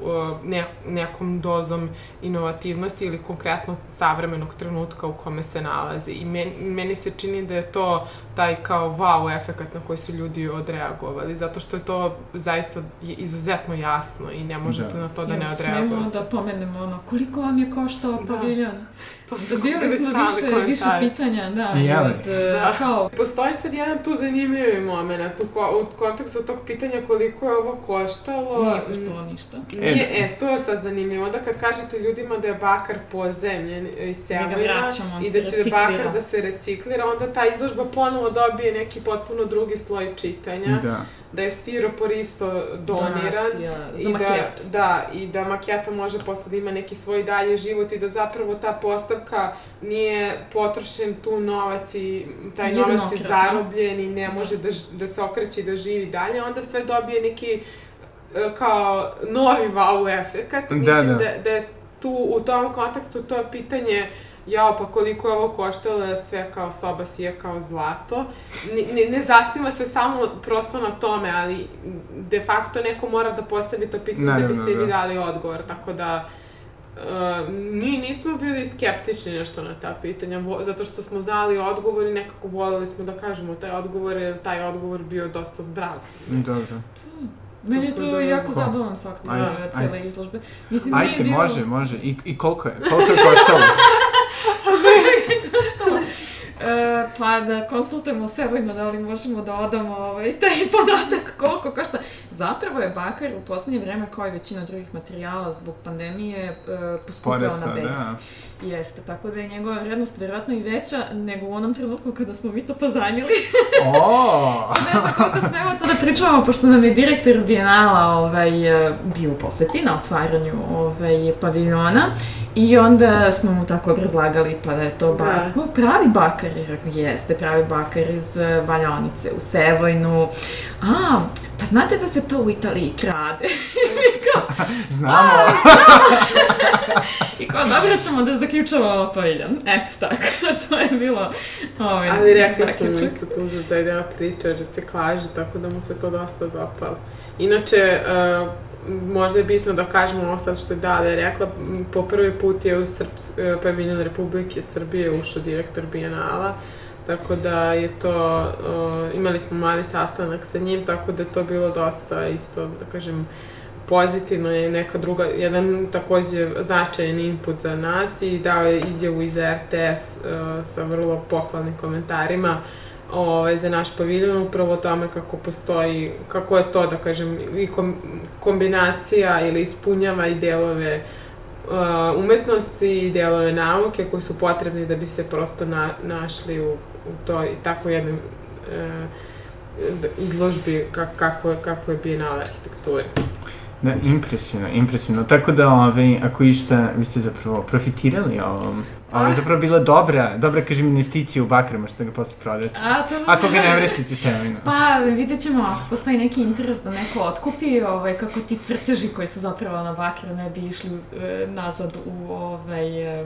ne, nekom dozom inovativnosti ili konkretno savremenog trenutka u kome se nalazi. I meni, meni se čini da je to taj kao wow efekat na koji su ljudi odreagovali, zato što je to zaista izuzetno jasno i ne možete da. na to da ne odreagujete. Smemo da pomenemo ono, koliko vam je koštao da. paviljon? To su Dobili smo više, više pitanja, da. Ja, od, da. Kao... Postoji sad jedan tu zanimljivi moment u, ko, u kontekstu tog pitanja koliko je ovo koštalo. Nije koštalo ništa. Nije, e, to je sad zanimljivo. Onda kad kažete ljudima da je bakar pozemljen iz Sevojna i da će bakar da se reciklira, onda ta izložba ponovo dobije neki potpuno drugi sloj čitanja. Da da je stiropor isto doniran Donacija, i da, da, i da maketa može posle da ima neki svoj dalje život i da zapravo ta postavka nije potrošen tu novac i taj Jedno novac je zarobljen i ne da. može da, da se okreće i da živi dalje, onda sve dobije neki e, kao novi wow efekat. Da, Mislim da. da, da je tu u tom kontekstu to je pitanje uh, jao, pa koliko je ovo koštalo, sve kao soba sije kao zlato. Ne, ne, ne zastima se samo prosto na tome, ali de facto neko mora da postavi to pitanje da biste da. vi dali odgovor, tako da... Uh, mi nismo bili skeptični nešto na ta pitanja, vo, zato što smo znali odgovor i nekako voljeli smo da kažemo taj odgovor, jer taj odgovor bio dosta zdrav. Dobro. Meni je to da, jako zabavan fakt, ajde, cijele izložbe. Mislim, ajde, bilo... može, može. I, I koliko je? Koliko je koštalo? E, pa da konsultujemo s Evojima da li možemo da odamo ovaj, taj podatak koliko košta. Zapravo je bakar u poslednje vreme, kao i većina drugih materijala zbog pandemije, e, poskupao na bes. Da. Jeste, tako da je njegova vrednost verovatno i veća nego u onom trenutku kada smo mi to pozajmili. Oh. ne znam koliko smemo to da pričamo, pošto nam je direktor Bienala ovaj, bio u poseti na otvaranju ovaj, paviljona i onda smo mu tako obrazlagali pa da je to da. bakar, da. pravi bakar, jer jeste pravi bakar iz eh, Valjonice u Sevojnu. A, pa znate da se to u Italiji krade? znamo. I kao, dobro ćemo da zaključavamo paviljan. Eto, tako. to je bilo... Ovaj, Ali rekli smo mu isto tu za da ide priča o reciklaži, tako da mu se to dosta dopalo. Inače, uh, možda je bitno da kažemo ovo sad što je Dalija rekla, po prvi put je u Srps, e, paviljon Republike Srbije ušao direktor Bijenala, tako da je to, uh, imali smo mali sastanak sa njim, tako da je to bilo dosta isto, da kažem, pozitivno je neka druga, jedan takođe značajan input za nas i dao je izjavu iz RTS uh, sa vrlo pohvalnim komentarima ovaj, za naš paviljon, upravo o tome kako postoji, kako je to, da kažem, i kom, kombinacija ili ispunjava i delove uh, umetnosti i delove nauke koji su potrebni da bi se prosto na, našli u, u toj tako jednoj uh, izložbi kako, kako je bijenala arhitekture. Da, impresivno, impresivno. Tako da, ovaj, ako išta, vi ste zapravo profitirali ovom. Ovo je zapravo bila dobra, dobra, kažem, investicija u bakrama što ga posle prodate. A, to Ako ga ne vratite semenu. Pa, vidjet ćemo, ako postoji neki interes da neko otkupi, ovaj, kako ti crteži koji su zapravo na bakru ne bi išli e, nazad u ovaj, e, e,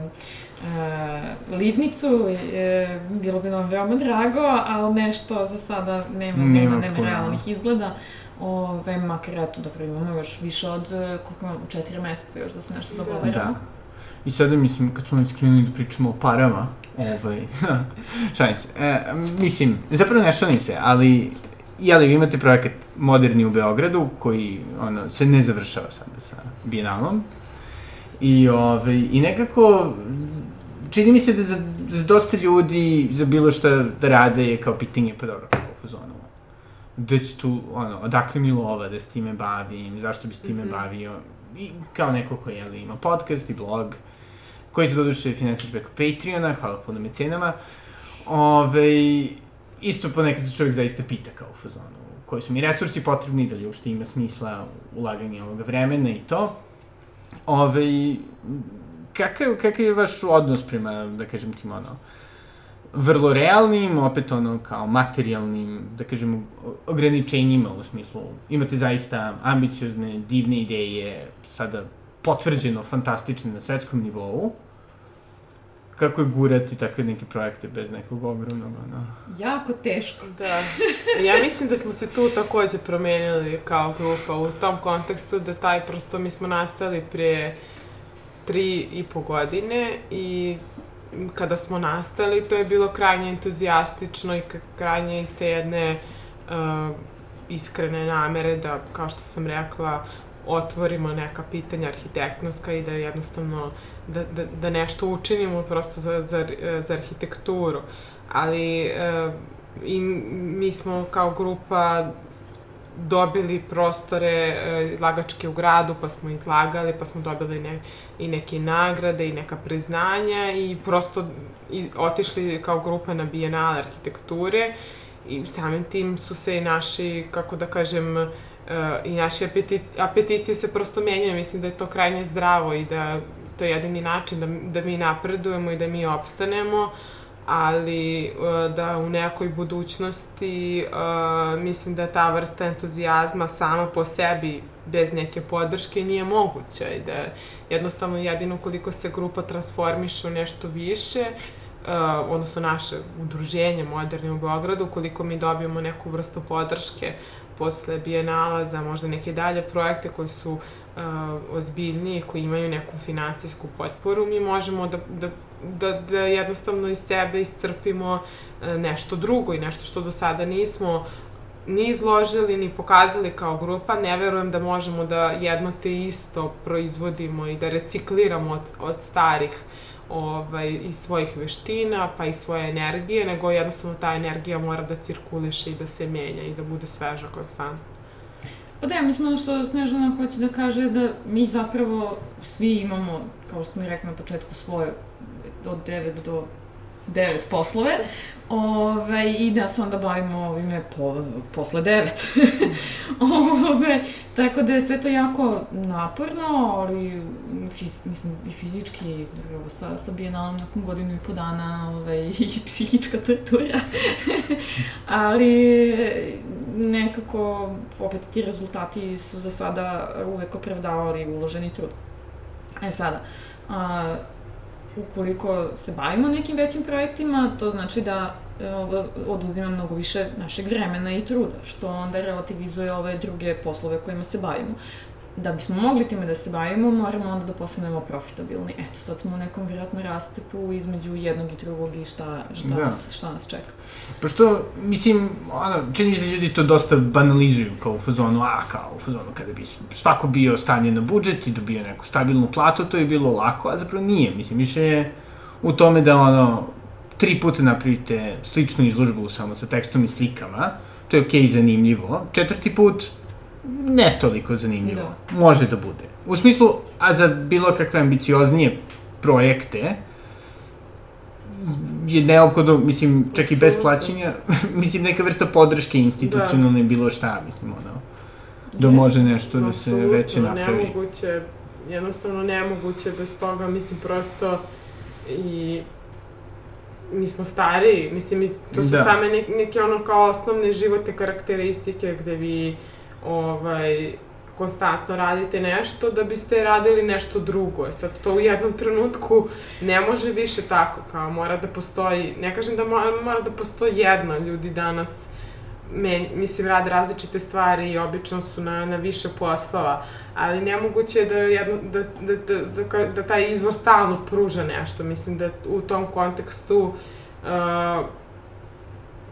livnicu, e, bilo bi nam veoma drago, ali nešto za sada nema, nema, nema, nema realnih izgleda. Ove, makar eto, da imamo još više od, e, koliko imamo, četiri meseca još da se nešto dogovorimo. Da. I sada, mislim, kad smo već krenuli da pričamo o parama, ovaj, šalim se, e, mislim, zapravo ne šalim se, ali, jeli, vi imate projekat Moderni u Beogradu, koji, ono, se ne završava sada sa Bienalom, i, ovaj, i nekako, čini mi se da za, za dosta ljudi, za bilo šta da rade je kao pitanje, pa dobro, gde će tu, ono, odakle mi lova da s time bavim, zašto bi s time mm -hmm. bavio, i kao neko ko, jeli, ima podcast i blog, koji se doduše finansira preko Patreona, hvala puno mecenama. Ove, isto ponekad se čovjek zaista pita kao u fazonu, koji su mi resursi potrebni, da li uopšte ima smisla ulaganje ovoga vremena i to. Ove, kakav, kakav je vaš odnos prema, da kažem tim, ono, vrlo realnim, opet ono kao materijalnim, da kažem, ograničenjima u smislu, imate zaista ambiciozne, divne ideje, sada potvrđeno fantastične na svetskom nivou, kako je gurati takve neke projekte bez nekog ogromnog, ono... Jako teško. Da. Ja mislim da smo se tu takođe promenili kao grupa u tom kontekstu da taj prosto mi smo nastali pre tri i po godine i kada smo nastali to je bilo krajnje entuzijastično i krajnje iz te jedne uh, iskrene namere da, kao što sam rekla, otvorimo neka pitanja arhitektonska i da jednostavno da, da, da nešto učinimo prosto za, za, za arhitekturu. Ali e, i mi smo kao grupa dobili prostore e, izlagačke u gradu, pa smo izlagali, pa smo dobili ne, i neke nagrade i neka priznanja i prosto otišli kao grupa na Bienale arhitekture i samim tim su se i naši, kako da kažem, i naši apetiti, apetiti se prosto menjaju. Mislim da je to krajnje zdravo i da to je jedini način da, da mi napredujemo i da mi opstanemo, ali da u nekoj budućnosti mislim da ta vrsta entuzijazma sama po sebi bez neke podrške nije moguća i da jednostavno jedino koliko se grupa transformiše u nešto više, uh, odnosno naše udruženje moderni u Beogradu, koliko mi dobijemo neku vrstu podrške posle bijenala za možda neke dalje projekte koji su uh, ozbiljniji, koji imaju neku finansijsku potporu, mi možemo da, da, da, da jednostavno iz sebe iscrpimo uh, nešto drugo i nešto što do sada nismo ni izložili, ni pokazali kao grupa. Ne verujem da možemo da jedno te isto proizvodimo i da recikliramo od, od starih ovaj, iz svojih veština, pa i svoje energije, nego jednostavno ta energija mora da cirkuliše i da se menja i da bude sveža konstantno. Pa da, mislim ono što Snežana hoće da kaže da mi zapravo svi imamo, kao što smo i rekli na početku, svoje od 9 do devet poslove, Ove, i da se onda bavimo ovime po, posle devet. Ove, tako da je sve to jako naporno, ali fiz, mislim i fizički, evo, sa, sa bijenalom nakon godinu i po dana ove, i psihička tortura. ali nekako, opet ti rezultati su za sada uvek opravdavali uloženi trud. E sada, a, ukoliko se bavimo nekim većim projektima, to znači da e, ovo oduzima mnogo više našeg vremena i truda, što onda relativizuje ove druge poslove kojima se bavimo. Da bismo mogli time da se bavimo, moramo onda da postanemo profitabilni. Eto, sad smo u nekom vjerojatno rascepu između jednog i drugog i šta, šta, da. nas, šta nas čeka. Pošto, mislim, ono, čini mi se da ljudi to dosta banalizuju kao u fazonu, a, kao u fazonu kada bi svako bio stavljen na budžet i dobio neku stabilnu platu, to je bilo lako, a zapravo nije. Mislim, više je u tome da, ono, tri puta napravite sličnu izložbu samo sa tekstom i slikama, to je okej okay, zanimljivo. Četvrti put, ne toliko zanimljivo. Da. Može da bude. U smislu, a za bilo kakve ambicioznije projekte, je neophodno, mislim, čak i bez plaćanja, mislim, neka vrsta podrške institucionalne da. bilo šta, mislim, ono, da yes. može nešto da se veće napravi. nemoguće, jednostavno nemoguće bez toga, mislim, prosto i mi smo stari, mislim, to su da. same neke, neke ono kao osnovne životne karakteristike gde vi ovaj, konstantno radite nešto da biste radili nešto drugo. Sad to u jednom trenutku ne može više tako, kao mora da postoji, ne kažem da mora, mora da postoji jedna, ljudi danas men, mislim, rade različite stvari i obično su na, na više poslova, ali nemoguće je da, jedno, da, da, da, da, da taj izvor stalno pruža nešto. Mislim da u tom kontekstu uh,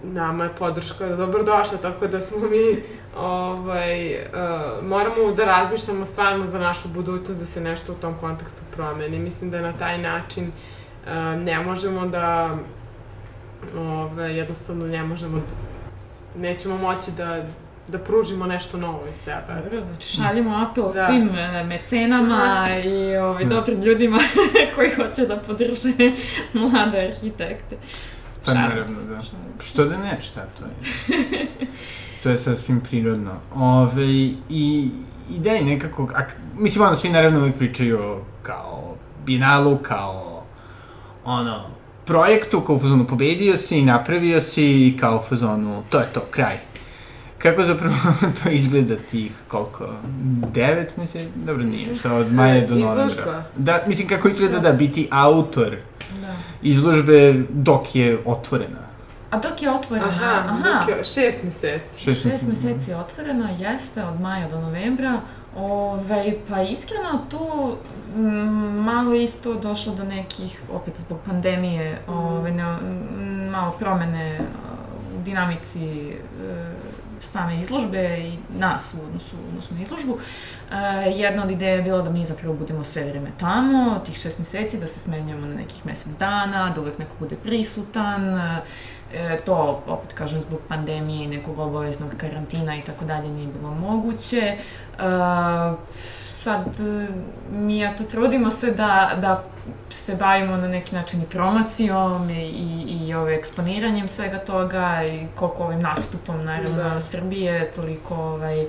nama je podrška dobrodošla, tako da smo mi ovaj, uh, moramo da razmišljamo stvarno za našu budućnost da se nešto u tom kontekstu promeni. Mislim da na taj način uh, ne možemo da ovaj, jednostavno ne možemo nećemo moći da da pružimo nešto novo iz sebe. Dobro, znači šaljemo apel da. svim uh, mecenama da. i ovaj, dobrim ljudima koji hoće da podrže mlade arhitekte. Pa naravno, da. Što da ne, šta to je? to je sasvim prirodno. Ove, i, ideja je nekako, ak, mislim, ono, svi naravno uvijek pričaju kao binalu, kao, ono, projektu, kao u fazonu pobedio si, napravio si i kao u fazonu, to je to, kraj. Kako zapravo to izgleda tih, koliko, devet meseci? Dobro, nije, što od maja do novembra. Izložba. Da, mislim, kako izgleda da biti autor Da. izložbe dok je otvorena. A dok je otvorena, Aha, aha, dok je šest meseci. Šest šest meseci je otvoreno, jeste, od maja do novembra. Ove, pa iskreno tu m, malo isto došlo do nekih, opet zbog pandemije, ove, ne, m, malo promene u dinamici e, same izložbe i nas u odnosu, u odnosu na izložbu. E, jedna od ideja je bila da mi zapravo budemo sve vreme tamo, tih šest meseci, da se smenjujemo na nekih mesec dana, da uvek neko bude prisutan, e, to, opet kažem, zbog pandemije i nekog obaveznog karantina i tako dalje nije bilo moguće. E, sad, mi ja to trudimo se da, da se bavimo na neki način i promocijom i, i, i ove eksponiranjem svega toga i koliko ovim nastupom, naravno, Da. Srbije, toliko ovaj, e,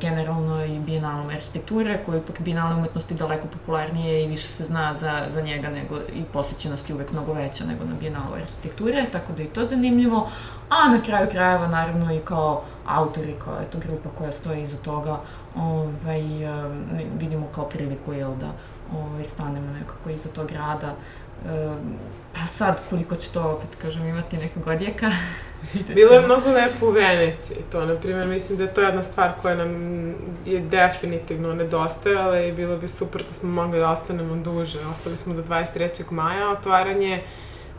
generalno i bijenalom arhitekture, koja je ipak bijenalne umetnosti daleko popularnije i više se zna za, za njega nego i posjećenost je uvek mnogo veća nego na bijenalu arhitekture, tako da je to zanimljivo. A na kraju krajeva, naravno, i kao autori, kao eto grupa koja stoji iza toga, ovaj, em, vidimo kao priliku, jel da, ovaj, stanemo nekako iza tog rada. E, pa sad, koliko će to, opet kažem, imati nekog odjeka, Bilo je mnogo lepo u Veneciji, to, na primjer, mislim da je to jedna stvar koja nam je definitivno nedostajala i bilo bi super da smo mogli da ostanemo duže. Ostali smo do 23. maja, otvaranje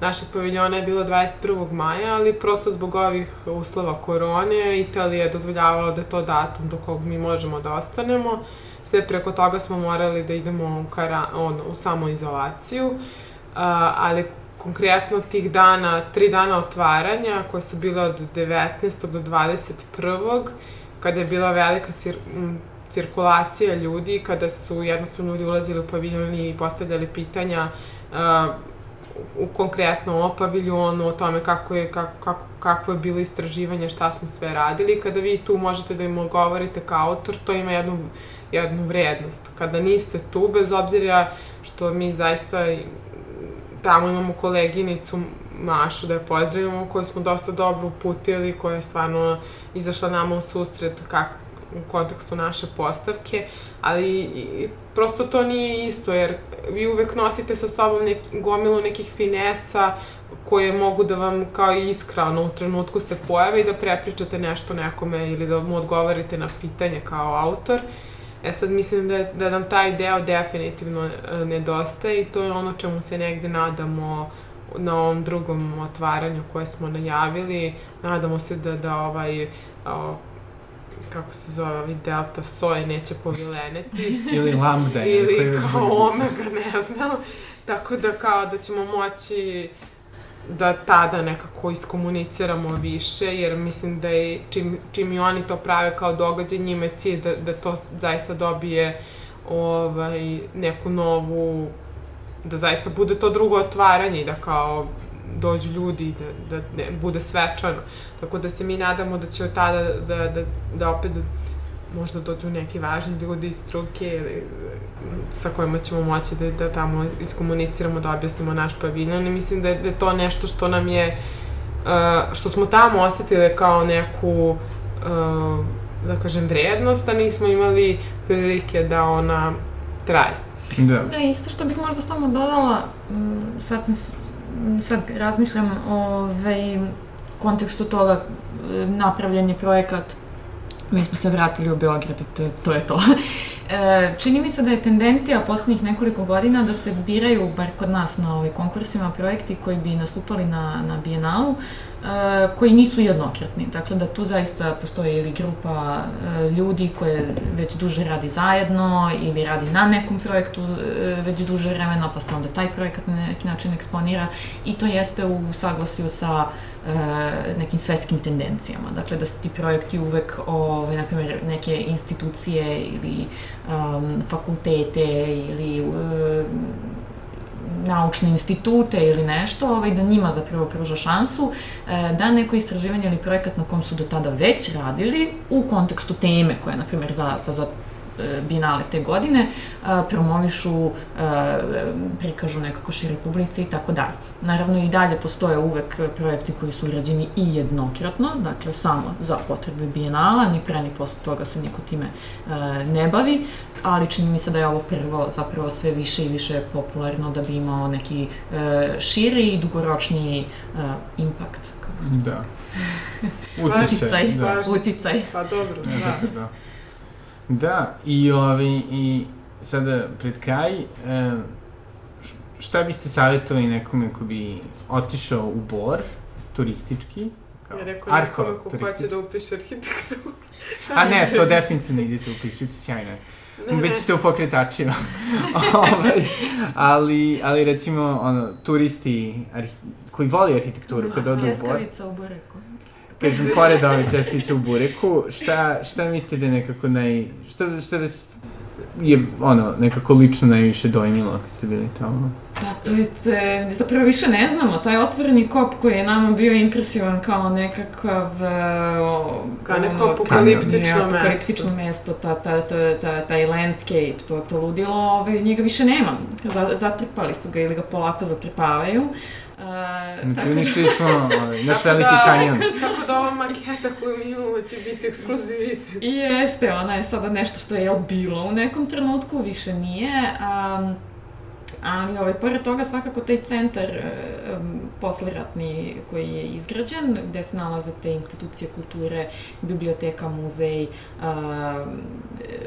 našeg paviljona je bilo 21. maja, ali prosto zbog ovih uslova korone, Italija je dozvoljavala da je to datum do kog mi možemo da ostanemo. Sve preko toga smo morali da idemo u, kara, ono, u samoizolaciju, A, ali konkretno tih dana, tri dana otvaranja, koje su bile od 19. do 21. kada je bila velika cir, cirkulacija ljudi, kada su jednostavno ljudi ulazili u paviljon i postavljali pitanja a, u konkretno o paviljonu, o tome kako je, kako, kako, kako je bilo istraživanje, šta smo sve radili. Kada vi tu možete da im odgovorite kao autor, to ima jednu, jednu vrednost. Kada niste tu, bez obzira što mi zaista tamo imamo koleginicu Mašu da je pozdravimo, koju smo dosta dobro uputili, koja je stvarno izašla nama u susret kak, u kontekstu naše postavke, ali prosto to nije isto, jer vi uvek nosite sa sobom nek, gomilu nekih finesa koje mogu da vam kao iskra ono, u trenutku se pojave i da prepričate nešto nekome ili da mu odgovorite na pitanje kao autor. E sad mislim da, da nam taj deo definitivno e, nedostaje i to je ono čemu se negde nadamo na ovom drugom otvaranju koje smo najavili. Nadamo se da, da ovaj, o, kako se zove, ovaj delta soje neće povileneti. Ili lambda. ili kao omega, ne znam. Tako da kao da ćemo moći da tada nekako iskomuniciramo više, jer mislim da je, čim, čim i oni to prave kao događaj, njima je cilj da, da to zaista dobije ovaj, neku novu, da zaista bude to drugo otvaranje i da kao dođu ljudi da, da ne, bude svečano. Tako da se mi nadamo da će od tada da, da, da opet možda dođu neki važni ljudi iz struke ili sa kojima ćemo moći da, da tamo iskomuniciramo, da objasnimo naš paviljon i mislim da je, da je to nešto što nam je, uh, što smo tamo osetile kao neku, uh, da kažem, vrednost, a nismo imali prilike da ona traje. Da. Da, isto što bih možda samo dodala, m, sad, sam, s- m, sad razmišljam o ovaj, kontekstu toga, e, napravljen je projekat, mi smo se vratili u Beograd i to, je- to je to. E, čini mi se da je tendencija poslednjih nekoliko godina da se biraju, bar kod nas na ovim konkursima, projekti koji bi nastupali na, na Bijenalu, e, koji nisu jednokratni. Dakle, da tu zaista postoji ili grupa e, ljudi koje već duže radi zajedno ili radi na nekom projektu e, već duže vremena, pa se onda taj projekat na neki način eksponira i to jeste u saglasju sa nekim svetskim tendencijama. Dakle, da se ti projekti uvek, ove, na primjer, neke institucije ili um, fakultete ili e, naučne institute ili nešto, ovaj, da njima zapravo pruža šansu e, da neko istraživanje ili projekat na kom su do tada već radili u kontekstu teme koja je, na primjer, za, za, za Bienale te godine, promovišu, prikažu nekako šire publici i tako dalje. Naravno i dalje postoje uvek projekti koji su urađeni i jednokratno, dakle samo za potrebe Bienala, ni pre ni posle toga se niko time ne bavi, ali čini mi se da je ovo prvo zapravo sve više i više popularno da bi imao neki širi i dugoročni impact. Kako se... Da. Uticaj, da. uticaj. Pa dobro, da. da. Da. Da, i, ovi, i sada pred kraj, e, šta biste savjetovali nekome ko bi otišao u Bor, turistički, kao ja rekao nekome ko hoće da upiše arhitekturu. A ne, to definitivno idete upisujete, sjajno Ne, Već ste u pokretačima. ovaj, ali, ali recimo, ono, turisti arhi, koji voli arhitekturu, kad odu u Bor... Pljeskavica u Bureku kažem, pored ove pljeskavice u bureku, šta, šta mislite da je nekako naj... Šta, šta vas je, ono, nekako lično najviše dojmilo kad ste bili tamo? Pa to je, te, zapravo više ne znamo, taj otvoreni kop koji je nama bio impresivan kao nekakav... O, kao neko ono, apokaliptično mesto. Apokaliptično mesto, ta, ta, ta, ta, taj landscape, to, to ludilo, ove, njega više nema. Zatrpali su ga ili ga polako zatrpavaju. Uh, znači, uništili smo ovaj, naš veliki da, kanjon. Tako da ova maketa koju mi imamo će biti ekskluzivitet. I jeste, ona je sada nešto što je bilo u nekom trenutku, više nije. Um, Ali, ovaj, pored toga, svakako taj centar um, posleratni koji je izgrađen, gde se nalaze te institucije kulture, biblioteka, muzej, um,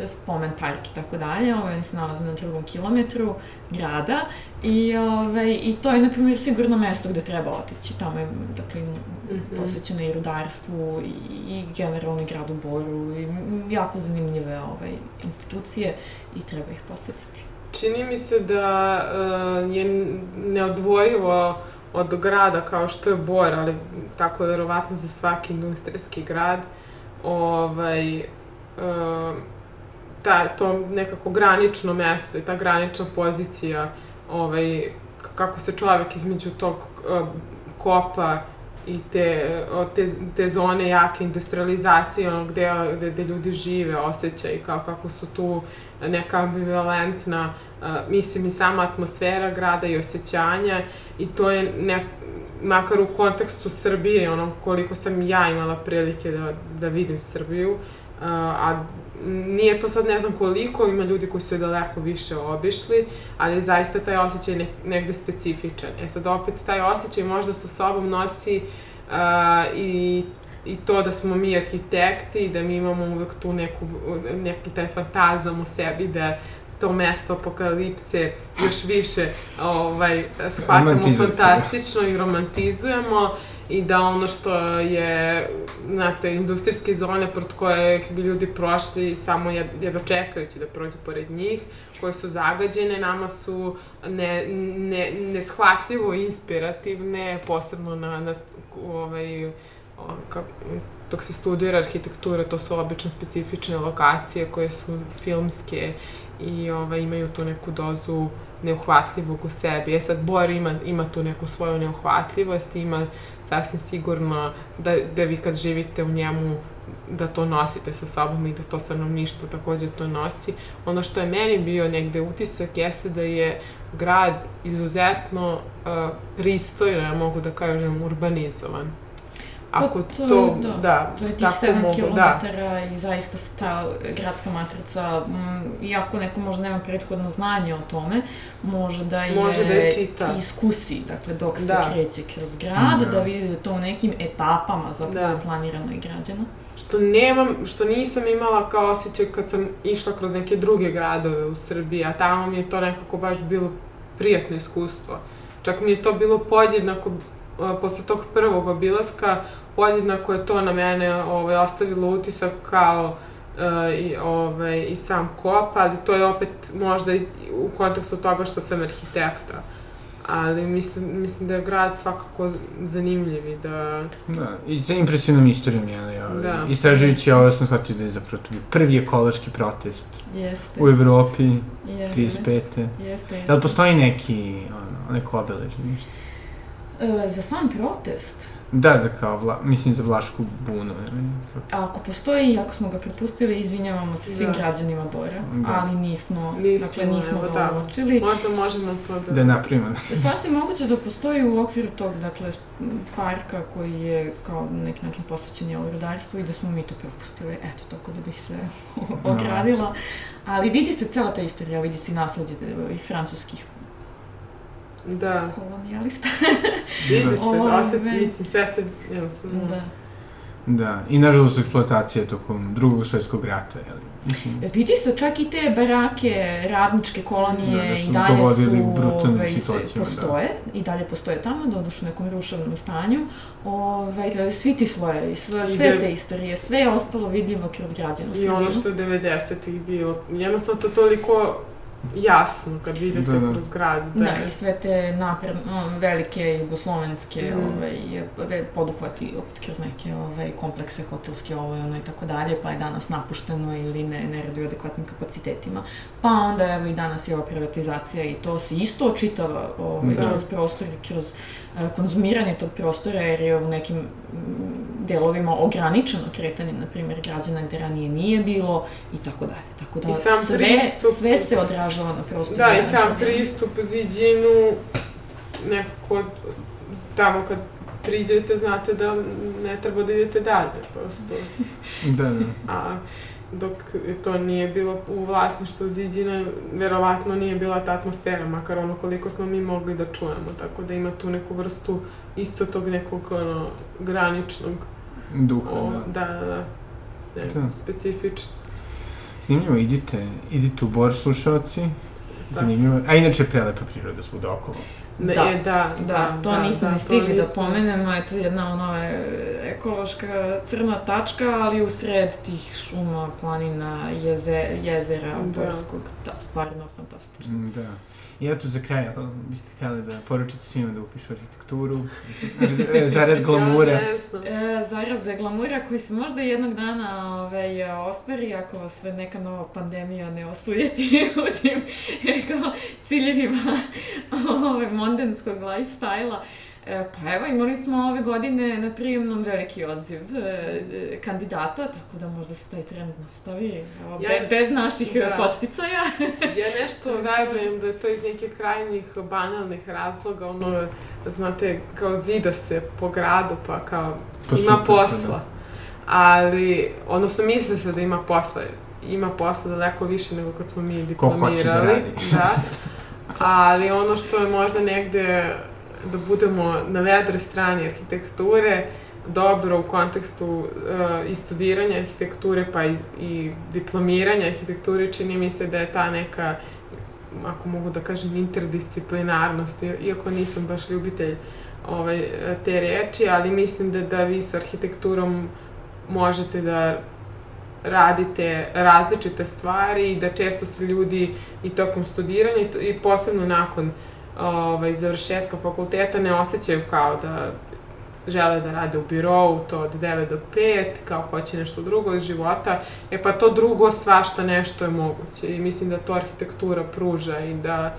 spomen park i tako dalje, ovaj, oni se nalaze na drugom kilometru grada i, ovaj, i to je, na primjer, sigurno mesto gde treba otići. Tamo je, dakle, mm -hmm. posvećeno i rudarstvu i, i generalno i gradu Boru i jako zanimljive ovaj, institucije i treba ih posetiti. Čini mi se da uh, je neodvojivo od grada kao što je Bor, ali tako je verovatno za svaki industrijski grad, ovaj, uh, ta, to nekako granično mesto i ta granična pozicija, ovaj, kako se čovek između tog uh, kopa i te, te, te zone jake industrializacije, ono gde, gde, gde ljudi žive, osjećaj, kao kako su tu neka ambivalentna, mislim i sama atmosfera grada i osjećanja i to je nek, makar u kontekstu Srbije, ono koliko sam ja imala prilike da, da vidim Srbiju, a nije to sad ne znam koliko, ima ljudi koji su daleko više obišli, ali zaista taj osjećaj ne, negde specifičan. E sad opet taj osjećaj možda sa sobom nosi uh, i i to da smo mi arhitekti i da mi imamo uvek tu neku, neki taj fantazam u sebi da to mesto apokalipse još više ovaj, shvatamo fantastično i romantizujemo i da ono što je, znate, industrijske zone pred koje bi ljudi prošli samo jedno čekajući da prođu pored njih, koje su zagađene, nama su ne, ne, neshvatljivo inspirativne, posebno na, na ovaj, dok se studira arhitektura, to su obično specifične lokacije koje su filmske i ovaj, imaju tu neku dozu neuhvatljivog u sebi. E sad, Bor ima, ima tu neku svoju neuhvatljivost, ima sasvim sigurno da, da vi kad živite u njemu da to nosite sa sobom i da to stanovništvo takođe to nosi. Ono što je meni bio negde utisak jeste da je grad izuzetno uh, pristojno, ja mogu da kažem, urbanizovan ako to, to da, da, to je tih 7 km da. i zaista se ta gradska matrica, m, mm, iako neko možda nema prethodno znanje o tome, može da je, može da je čita. iskusi, dakle, dok se da. kreće kroz grad, da. da vidi da to u nekim etapama zapravo da. planirano i građeno. Što nemam, što nisam imala kao osjećaj kad sam išla kroz neke druge gradove u Srbiji, a tamo mi je to nekako baš bilo prijatno iskustvo. Čak mi je to bilo podjednako posle tog prvog obilaska podjednako je to na mene ovaj, ostavilo utisak kao uh, i, ovaj, i sam kop, ali to je opet možda iz, u kontekstu toga što sam arhitekta. Ali mislim, mislim da je grad svakako zanimljiv i da... Da, i sa impresivnom istorijom je, ovaj, da. istražujući ovo sam shvatio da je zapravo to prvi ekološki protest Jeste. u Evropi, Jeste. 35. Jeste, jeste. Da li postoji neki, ono, neko obeležje, ništa? E, za sam protest, Da, za kao, vla, mislim za Vlašku bunu. Ili, kako? ako postoji i ako smo ga propustili, izvinjavamo se svim Da. građanima Bora, Da. ali nismo, Nismo, dakle nismo evo, ga da. uočili. Možda možemo to da... Da napravimo. Sasvim moguće da postoji u okviru tog, dakle, parka koji je kao na neki način posvećen je rudarstvu i da smo mi to propustili, eto, tako da bih se ogradila. Ali vidi se cela ta istorija, vidi se i nasledđe i francuskih Da, kolonijalista. vidi se, Ove. osjet, mislim, sve se, jednostavno... da. Da, i nažalost eksploatacija tokom drugog svjetskog rata, jel? Mislim, E, Vidi se čak i te barake, radničke kolonije Da, da su i dalje su, u brutalnim ovaj, da. postoje, i dalje postoje tamo, doduše u nekom ruševnom stanju. Ovaj, svi ti slojevi, sve, sve da- te istorije, sve je ostalo vidljivo kroz građanu I ono što je 90-ih bilo, jednostavno to toliko jasno kad vidite Da, da. kroz grad. Da, Da, i sve te napred, velike jugoslovenske Mm. ovaj, poduhvati opet kroz neke ovaj, komplekse hotelske ovo i ono i tako dalje, pa je danas napušteno ili ne, ne radi u adekvatnim kapacitetima. Pa onda evo i danas je ova privatizacija i to se isto očitava ovaj, Da. kroz prostor i kroz konzumiranje tog prostora jer je u nekim mm, delovima ograničeno kretanje, na primjer, građana gde ranije nije bilo i tako dalje. Tako da I sam sve, pristup- sve se odražava na prostoru. Da, i sam zemlje. pristup Ziđinu, nekako tamo kad priđete znate da ne treba da idete dalje, prosto. da, da. A dok to nije bilo u vlasništvu Ziđina, verovatno nije bila ta atmosfera, makar ono koliko smo mi mogli da čujemo, tako da ima tu neku vrstu isto tog nekog ono, graničnog, Duha, o, da. da, da, da, ne, Da. specifično. Zanimljivo, idite, idite u Bor, slušalci. Da. Zanimljivo. A inače, prelepa priroda svuda okolo. Da. e, da, Da, to nismo da, ni to stigli da pomenemo, eto jedna ono ekološka crna tačka, ali u sred tih šuma, planina, jeze, jezera Da. Borskog, da, stvarno fantastično. Mm, Da. I eto za kraj, ako biste htjeli da poručite svima da upišu arhitekturu, e, zarad glamura. Ja. E, zarad glamura koji se možda jednog dana ovaj, ostvari ako vas neka nova pandemija ne osujeti u tim ciljevima ovaj, mondenskog lifestyle-a. E, pa evo, imali smo ove godine na prijemnom veliki odziv e, kandidata, tako da možda se taj trend nastavi evo, Ja- be- bez naših da. podsticaja. Ja nešto verujem da je to iz nekih krajnjih banalnih razloga, ono, znate, kao zida se po gradu, pa kao Pa ima super, posla. da. Ali, odnosno misli se da ima posla. Ima posla daleko više nego kad smo mi Ko hoće da diplomirali. radi. da. Ali ono što je možda negde da budemo na vedroj strani arhitekture, dobro u kontekstu uh, i studiranja arhitekture pa i, i diplomiranja arhitekture čini mi se da je ta neka ako mogu da kažem interdisciplinarnost iako nisam baš ljubitelj ovaj, te reči, ali mislim da, da vi sa arhitekturom možete da radite različite stvari i da često se ljudi i tokom studiranja i, i posebno nakon ovaj, završetka fakulteta ne osjećaju kao da žele da rade u birovu, to od 9 do 5, kao hoće nešto drugo iz života, e pa to drugo svašta nešto je moguće i mislim da to arhitektura pruža i da,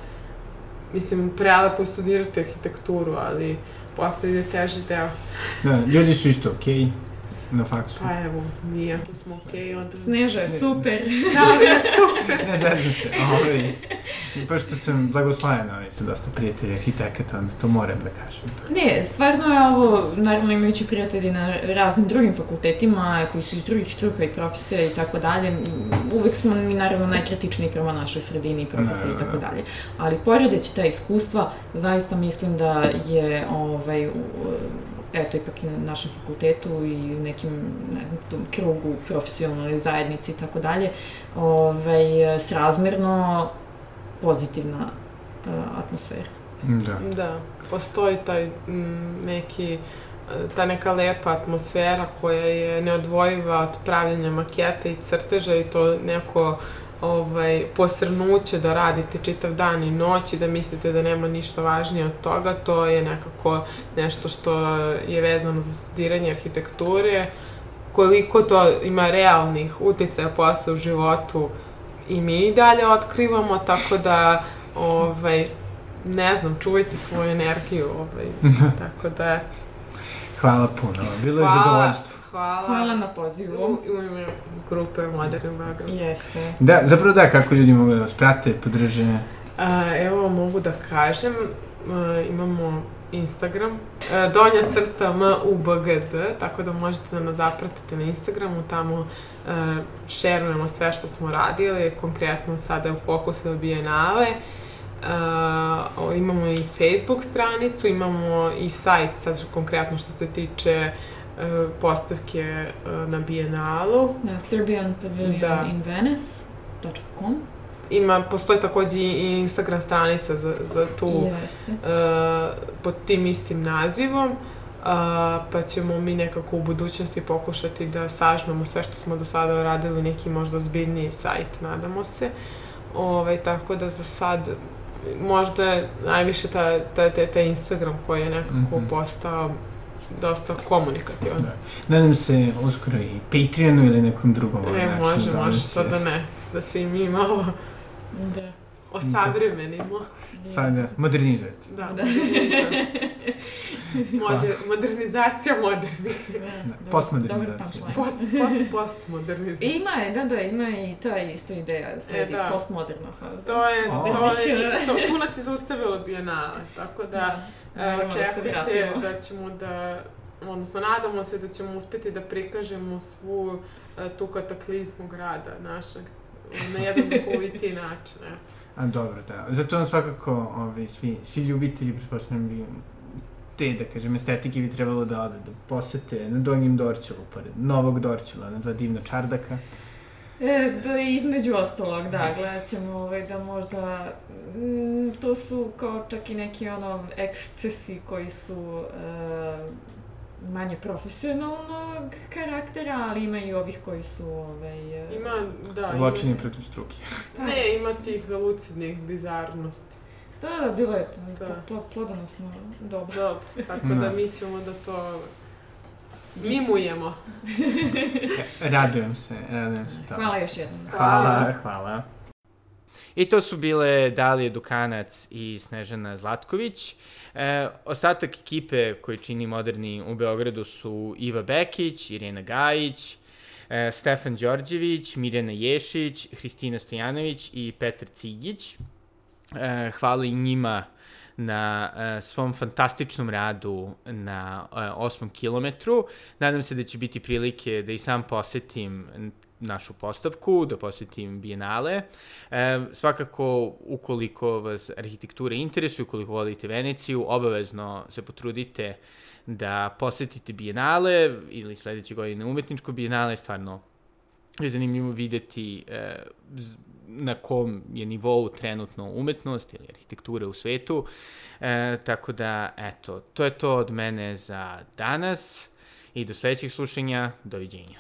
mislim, prelepo je studirati arhitekturu, ali posle ide teži deo. Da, ljudi su isto okej na faksu. Pa evo, nije, ako smo okej, onda... Sneža je super. Da, je super. Ne zezam se, ovaj, pošto sam blagosloven, ovaj, sa dosta prijatelja arhitekata, onda to moram da kažem. Ne, stvarno je ovo, naravno imajući prijatelji na raznim drugim fakultetima, koji su iz drugih struka i profesija i tako dalje, uvek smo mi naravno najkritičniji prema našoj sredini i profesiji i Da, da, tako da. dalje. Ali poredeći ta iskustva, zaista mislim da je ovaj, u, eto, ipak i na našem fakultetu i u nekim, ne znam, tom krugu profesionalne zajednici i tako dalje, ovaj, srazmerno pozitivna uh, atmosfera. Da. Da, postoji taj mm, neki, e, ta neka lepa atmosfera koja je neodvojiva od pravljenja maketa i crteža i to neko ovaj, posrnuće da radite čitav dan i noć i da mislite da nema ništa važnije od toga, to je nekako nešto što je vezano za studiranje arhitekture. Koliko to ima realnih uticaja posle u životu i mi i dalje otkrivamo, tako da ovaj, ne znam, čuvajte svoju energiju, ovaj, tako da, eto. Hvala puno, bilo je zadovoljstvo. Hvala. Hvala na pozivu. U, u ime grupe Moderni Beograd. Jeste. Da, zapravo da, kako ljudi mogu da vas prate, podrže? A, evo, mogu da kažem, a, imamo Instagram, a, donja crta MUBGD, tako da možete da nas zapratite na Instagramu, tamo a, šerujemo sve što smo radili, konkretno sada je u fokusu Bijenale, Uh, imamo i Facebook stranicu, imamo i sajt, sad konkretno što se tiče uh, postavke uh, na Bijenalu. Na serbianpavilioninvenice.com Ima, postoji takođe i Instagram stranica za, za tu, Jeste. uh, pod tim istim nazivom. Uh, pa ćemo mi nekako u budućnosti pokušati da sažmemo sve što smo do sada radili u neki možda zbiljniji sajt, nadamo se. Ove, ovaj, tako da za sad možda je najviše ta, ta, ta, ta Instagram koji je nekako mm -hmm. postao dosta komunikativan. Da. Nadam se uskoro i Patreonu ili nekom drugom e, načinu. može, da može, što da ne. Da se i mi malo da. osavremenimo. Pa da, modernizujete. Da, da. Moder, modernizacija modernih. Da, da, postmodernizacija. Post, post, postmodernizacija. Ima je, da, da, ima i ta isto ideja, sledi e, da. postmoderna faza. To je, to je, to, tu nas je zaustavilo Bienale, tako da, da e, očekujte da, da ćemo da, odnosno nadamo se da ćemo uspeti da prikažemo svu e, tu kataklizmu grada našeg na jedan duhoviti način, eto. A dobro, da. Zato on svakako, ovi, svi, svi ljubitelji, pretpostavljam, bi te, da kažem, estetike bi trebalo da ode, da posete na Donjim Dorćelu, pored Novog Dorćela, na dva divna čardaka. E, da, između ostalog, da, gledat ćemo ovaj, da možda, m, to su kao čak i neki ono ekscesi koji su e, manje profesionalnog karaktera, ali ima i ovih koji su ovaj... E, ima, da. Zločini ima... protiv struke. Pa, ne, ima tih lucidnih bizarnosti. Da, da, bilo je to da. Pl plodonosno dobro. Dobro, tako da. da mi ćemo da to mimujemo. radujem se, radujem se to. Hvala još jednom. Hvala, hvala. I to su bile Dalije Dukanac i Snežana Zlatković. E, ostatak ekipe koji čini moderni u Beogradu su Iva Bekić, Irena Gajić, e, Stefan Đorđević, Mirjana Ješić, Hristina Stojanović i Petar Cigić. E, hvala i njima na uh, svom fantastičnom radu na uh, osmom kilometru. Nadam se da će biti prilike da i sam posetim našu postavku, da posetim bijenale. E, svakako, ukoliko vas arhitektura interesuje, ukoliko volite Veneciju, obavezno se potrudite da posetite bijenale ili sledeće godine umetničko bijenale, stvarno je zanimljivo videti e, na kom je nivou trenutno umetnost ili arhitektura u svetu. E, tako da, eto, to je to od mene za danas i do sledećeg slušanja. Doviđenja.